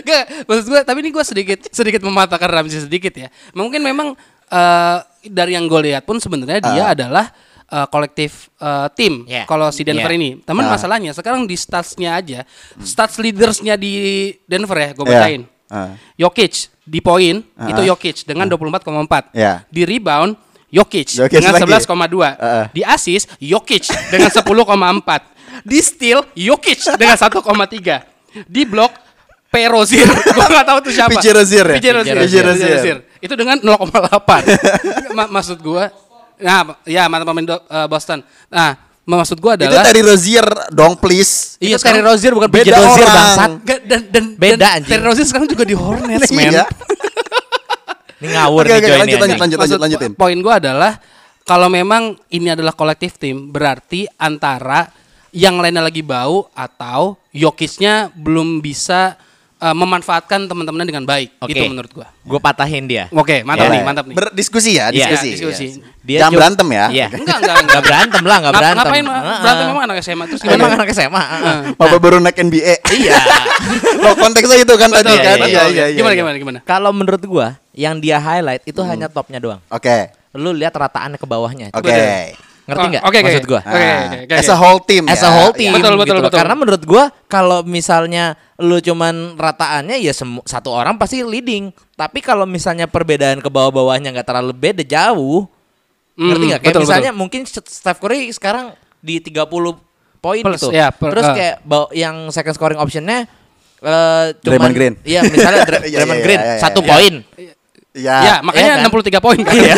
Gak, maksud gue, tapi ini gue sedikit sedikit mematahkan Ramzi sedikit ya. Mungkin memang eh, dari yang gue lihat pun sebenarnya dia Ah. adalah eh, kolektif eh, tim. Yeah. Kalau si Denver Yeah. ini, teman Ah. masalahnya sekarang di statsnya aja, stats leadersnya di Denver ya, gue Yeah. bacain. Ah. Jokic di poin Ah. itu Jokic dengan 24,4. Yeah. Di rebound Jokic, Jokic dengan lagi. 11,2. Ah. Di assist Jokic dengan 10,4. Di steal Jokic dengan 1,3. Di block P. Rozier. [laughs] Gua enggak tahu itu siapa. PJ Rozier ya? PJ Itu dengan 0,8. [laughs] Ma- maksud gua Nah, ya mantan pemain eh, Boston. Nah, maksud gua Itu adalah Terry Rozier dong please Iya, Itu Terry sekarang- Rozier bukan Beda Rozier orang. bangsat. Dan dan Beda, dan. Terry Rozier sekarang juga di Hornets, [laughs] men. Iya. Ini ngawur Oke, nih oke, Joy lanjut, lanjut, anjing. lanjut, Maksud lanjutin. po- Poin gue adalah kalau memang ini adalah kolektif tim, berarti antara yang lainnya lagi bau atau Jokicnya belum bisa eh, memanfaatkan teman-temannya dengan baik. Oke. Itu menurut gua. Gue patahin dia. Oke, mantap Ya. nih, mantap nih. Berdiskusi ya, Iya, diskusi. diskusi. Yes. Dia Jangan berantem ya. Iya. Enggak, enggak, [laughs] Enggak berantem lah, enggak berantem. Ngapain berantem emang anak SMA terus gimana? Memang anak SMA. heeh. Papa baru naik NBA. [laughs] Iya. [laughs] Loh konteksnya itu kan tadi kan. Iya, iya, iya. Gimana iya. gimana gimana? Kalau menurut gua yang dia highlight itu hanya topnya doang. Oke. Lu lihat rataannya ke bawahnya. Oke. Ngerti nggak? Oh, oke, oke. maksud gua? Oke, Ah, oke, oke, As oke. a whole team As ya. a whole team Betul, betul, gitu betul. Karena menurut gua kalau misalnya lu cuman rataannya ya semu- satu orang pasti leading. Tapi kalau misalnya perbedaan ke bawah-bawahnya nggak terlalu beda jauh. Ngerti Mm, nggak? Kayak betul, misalnya mungkin Steph Curry sekarang di 30 poin gitu. ya, per- Terus ah. kayak baw- yang second scoring optionnya eh Draymond Green. Iya, misalnya [laughs] Iya, Draymond iya, Green iya, iya, satu iya. poin. Iya. Ya, makanya iya kan? 63 poin kan. [laughs] [laughs] Iya.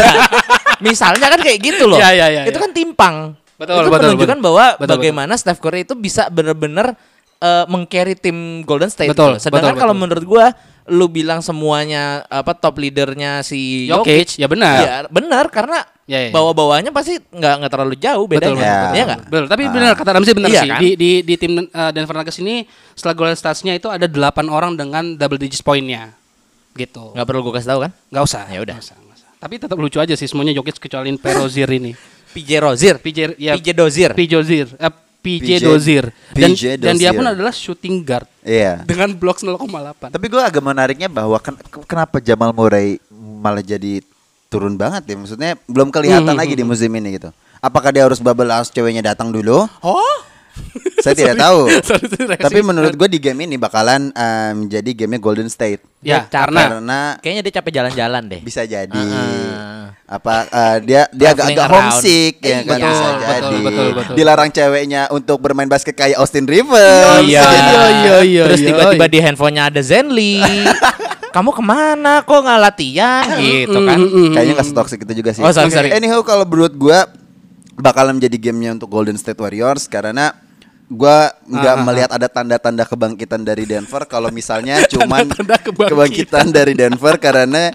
Misalnya kan kayak gitu loh. Iya, iya, iya, itu iya. kan timpang. Betul, itu betul, menunjukkan betul. bahwa Betul, bagaimana Steph Curry itu bisa bener-bener eh, mengcarry tim Golden State. Betul, gitu. Sedangkan betul, kalau betul. menurut gua lu bilang semuanya apa top leadernya si Jokic, ya benar. Iya, benar karena Ya, ya, ya. bawa-bawanya pasti nggak nggak terlalu jauh Betul, bedanya. betul, Ya. betul. Iya nggak? Betul, tapi benar kata Ramzi benar Iya sih. kan? Di di di tim uh, Denver Nuggets ini setelah Golden Stats-nya itu ada 8 orang dengan double digits poinnya. Gitu. Nggak perlu gua kasih tahu kan? Nggak usah. Ya udah. nggak usah. Tapi tetap lucu aja sih semuanya Jokic kecuali Perozir ini. [laughs] PJ Rozier, PJ ya PJ Dozier. PJ Dozier. Eh, PJ, PJ Dozier. Dan PJ dan dia pun adalah shooting guard Iya. dengan blocks 0,8. Tapi gue agak menariknya bahwa ken- kenapa Jamal Murray malah jadi turun banget ya maksudnya belum kelihatan Hmm, lagi di musim ini gitu. Apakah dia harus bubble house ceweknya datang dulu? Oh. [laughs] Saya tidak tahu. Sorry, sorry, reaksi. Tapi menurut gue di game ini bakalan em, jadi gamenya Golden State. ya, karena Karena Kayaknya dia capek jalan-jalan deh. bisa jadi Ah. apa eh, dia dia agak Traveling agak around. homesick ya kan Betul, bisa betul, jadi. betul, betul. Dilarang ceweknya untuk bermain basket kayak Austin Rivers. Iya. iya, iya, iya, Terus iya. tiba-tiba di handphonenya ada Zenly. [laughs] Kamu ke mana? Kok nggak latihan? gitu kan? Kayaknya gak setoksik itu juga sih. Oh, sorry, sorry. Anyhow kalau menurut gua bakalan menjadi gamenya untuk Golden State Warriors karena gua nggak Ah, melihat ada tanda-tanda kebangkitan dari Denver kalau misalnya [laughs] cuman Tanda-tanda kebangkitan. kebangkitan dari Denver karena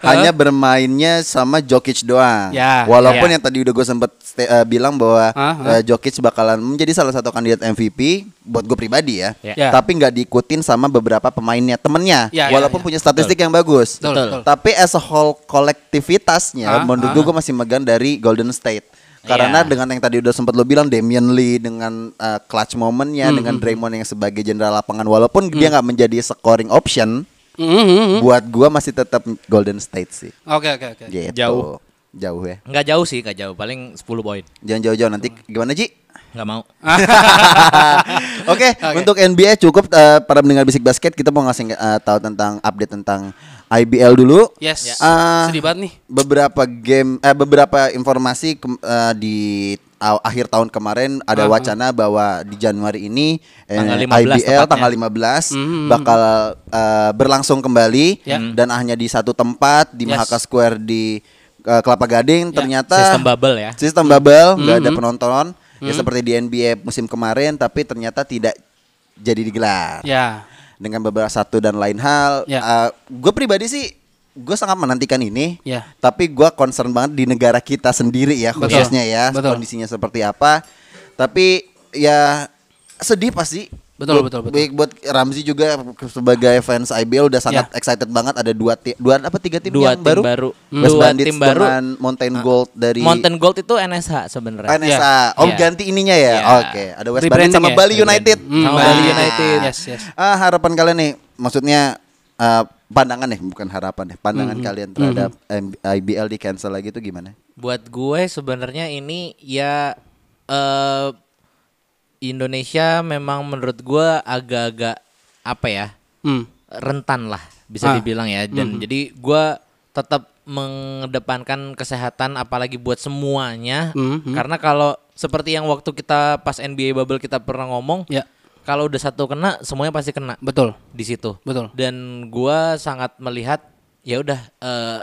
hanya bermainnya sama Jokic doang. Ya, Walaupun ya. yang tadi udah gue sempet eh, bilang bahwa Ah, eh, Jokic bakalan menjadi salah satu kandidat MVP buat gue pribadi ya. Ya. Ya. Tapi nggak diikutin sama beberapa pemainnya temennya. Ya, ya, walaupun ya. punya statistik yang bagus. Betul, betul. Tapi as a whole kolektivitasnya Ah, menurut ah. gue gue masih megang dari Golden State. Karena Iya. dengan yang tadi udah sempat lo bilang Damian Lee dengan uh, clutch momennya Hmm, dengan Draymond yang sebagai jenderal lapangan walaupun dia nggak menjadi scoring option Mm, mm, mm. buat gua masih tetap Golden State sih. Oke, oke, oke. Gitu. Jauh. Jauh ya. Nggak jauh sih, nggak jauh. Paling 10 poin. Jangan jauh-jauh nanti gimana Ji? Nggak mau. [laughs] Oke, untuk NBA cukup uh, para mendengar bisik basket kita mau ngasih uh, tahu tentang update tentang IBL dulu. Yes. Ah, Sedih banget nih. beberapa game eh beberapa informasi kem- eh, di aw- akhir tahun kemarin ada Ah, wacana bahwa di Januari ini eh, Tanggal 15 IBL tepatnya. tanggal 15 Mhm. bakal eh, berlangsung kembali Ya. dan hanya di satu tempat di Yes. Mahaka Square di eh, Kelapa Gading Ya. ternyata Sistem bubble ya. sistem bubble nggak ada Mhm. penonton ya seperti di NBA musim kemarin tapi ternyata tidak jadi digelar Ya. Dengan beberapa satu dan lain hal. Ya. gue pribadi sih gue sangat menantikan ini. Ya. Tapi gue concern banget di negara kita sendiri ya Betul. khususnya ya Betul. kondisinya seperti apa. Tapi ya sedih pasti. Betul, Buat- betul, betul. Baik buat Ramzi juga sebagai fans IBL udah sangat Ya. excited banget ada dua ti- dua apa tiga tim Dua yang tim baru. baru. West Dua Bandits tim baru. dengan Mountain Gold dari Mountain Gold itu NSH sebenarnya. NSA. Oh Ya. ganti ininya ya. Ya. Oke, ada West Bandits sama ya? Bali United. Hmm, Sama Nah. Bali United. Yes, yes. Ah, harapan kalian nih, maksudnya eh, pandangan nih, bukan harapan deh, pandangan Mhm. kalian terhadap M- IBL di cancel lagi itu gimana? Buat gue sebenarnya ini ya eh Indonesia memang menurut gue agak-agak apa ya Hmm. rentan lah bisa Ah. dibilang ya dan jadi gue tetap mengedepankan kesehatan apalagi buat semuanya Mhm. karena kalau seperti yang waktu kita pas NBA bubble kita pernah ngomong Ya. kalau udah satu kena semuanya pasti kena Betul. di situ Betul. dan gua sangat melihat ya udah eh,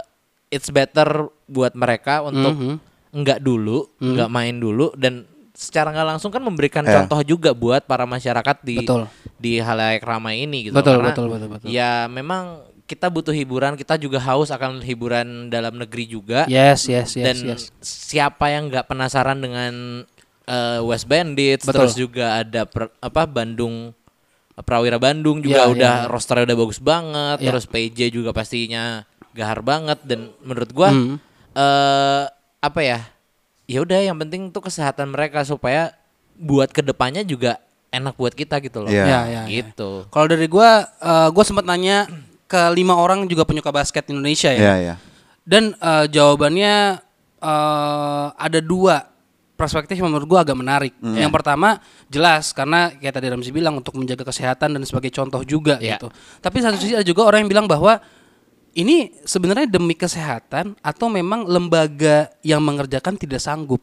it's better buat mereka untuk Mhm. enggak dulu enggak main dulu dan secara nggak langsung kan memberikan Ya. contoh juga buat para masyarakat di Betul. di halayak ramai ini gitu Betul, Karena betul, betul, betul. ya memang kita butuh hiburan kita juga haus akan hiburan dalam negeri juga Yes, yes, yes, dan yes. siapa yang nggak penasaran dengan eh, West Bandits, Betul. terus juga ada per- apa Bandung Prawira Bandung juga Iya, udah iya. rosternya udah bagus banget, Iya. terus PJ juga pastinya gahar banget dan menurut gua Hmm. eh apa ya? Ya udah yang penting tuh kesehatan mereka supaya buat ke depannya juga enak buat kita gitu loh. Iya. Ya, ya, ya. gitu. Kalau dari gua, eh, gua sempat nanya ke lima orang juga penyuka basket Indonesia ya. Iya, iya. Dan eh, jawabannya eh, ada dua perspektif yang menurut gua agak menarik. Hmm. Yang pertama jelas karena kayak tadi Ramzi bilang untuk menjaga kesehatan dan sebagai contoh juga Iya. gitu. Tapi satu sisi ada juga orang yang bilang bahwa ini sebenarnya demi kesehatan atau memang lembaga yang mengerjakan tidak sanggup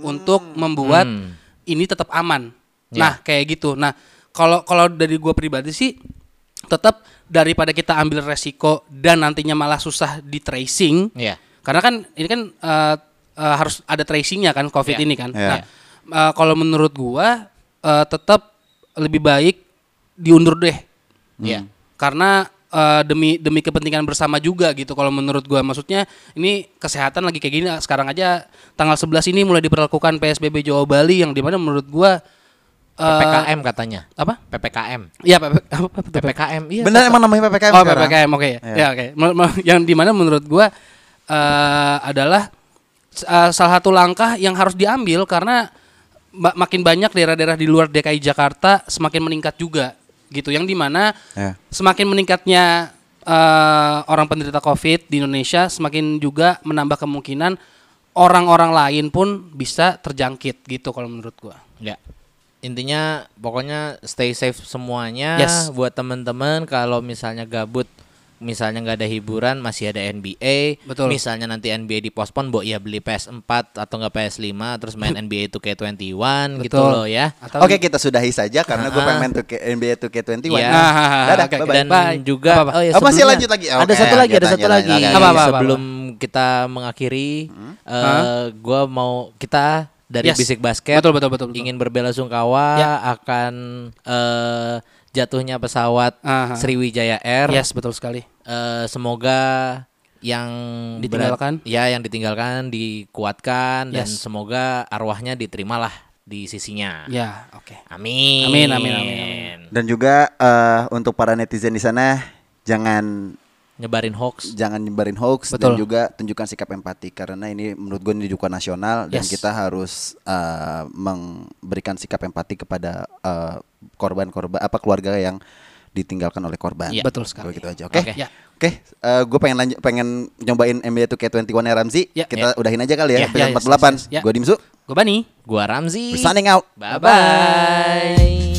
untuk membuat Hmm. ini tetap aman. Ya. Nah, kayak gitu. Nah, kalau kalau dari gua pribadi sih tetap daripada kita ambil resiko dan nantinya malah susah di tracing. Iya. Karena kan ini kan eh, eh, harus ada tracingnya kan COVID Iya. ini kan. Iya. Nah, eh, kalau menurut gua eh, tetap lebih baik diundur deh. Iya. Karena eh, demi demi kepentingan bersama juga gitu kalau menurut gua maksudnya ini kesehatan lagi kayak gini sekarang aja tanggal 11 ini mulai diperlakukan PSBB Jawa Bali yang di mana menurut gua eh, PPKM katanya. apa? PPKM. Iya, PP, apa, apa, PPKM. Iya. Benar emang namanya PPKM Oh sekarang? PPKM oke Iya. ya oke Me- me- yang di mana menurut gua eh, adalah eh, salah satu langkah yang harus diambil karena ma- makin banyak daerah-daerah di luar DKI Jakarta semakin meningkat juga gitu yang di mana Ya. semakin meningkatnya eh, orang penderita COVID di Indonesia semakin juga menambah kemungkinan orang-orang lain pun bisa terjangkit gitu kalau menurut gua. Ya. Intinya pokoknya stay safe semuanya Yes. buat teman-teman kalau misalnya gabut misalnya nggak ada hiburan masih ada NBA. Betul. Misalnya nanti NBA dipospon, Bo ya beli PS4 atau nggak PS5 terus main [laughs] NBA 2K21 gitu Betul. loh ya. Atau Oke kita sudahi saja karena gue Ah. pengen main tuh ke NBA 2K21. Iya. Dadah, Oke, bye-bye. Dan Bye. juga Apa-apa? oh ya Oh, masih lanjut lagi? Ada Oke, satu lagi, ada satu lagi. Apa, apa, apa, Sebelum kita mengakhiri eh gua mau kita dari Yes. Bisik Basket Betul, betul, betul, betul. ingin berbela-sungkawa Ya. akan eh, jatuhnya pesawat Aha. Sriwijaya Air. Yes, betul sekali. Eh, semoga yang berat- Ditinggalkan. ya yang ditinggalkan dikuatkan dan Yes. semoga arwahnya diterimalah di sisinya. Ya, oke. Amin. Amin, amin, amin, amin. Dan juga eh, untuk para netizen di sana jangan Nyebarin hoax. jangan nyebarin hoax dan Betul. juga tunjukkan sikap empati karena ini menurut gue ini juga nasional dan Yes. kita harus eh, memberikan sikap empati kepada eh, korban-korban apa keluarga yang ditinggalkan oleh korban. Iya. Betul sekali. Begitu aja. Oke. Oke. Ya. Oke, gue pengen lanjut pengen nyobain NBA 2K21 ya Ramzi. Ya. Kita udahin aja kali ya, Ya, ya, yes, 48. yes, yes. Ya. Gue Dimsu. Gue Bani. Gua Ramzi. We're signing out. Bye bye.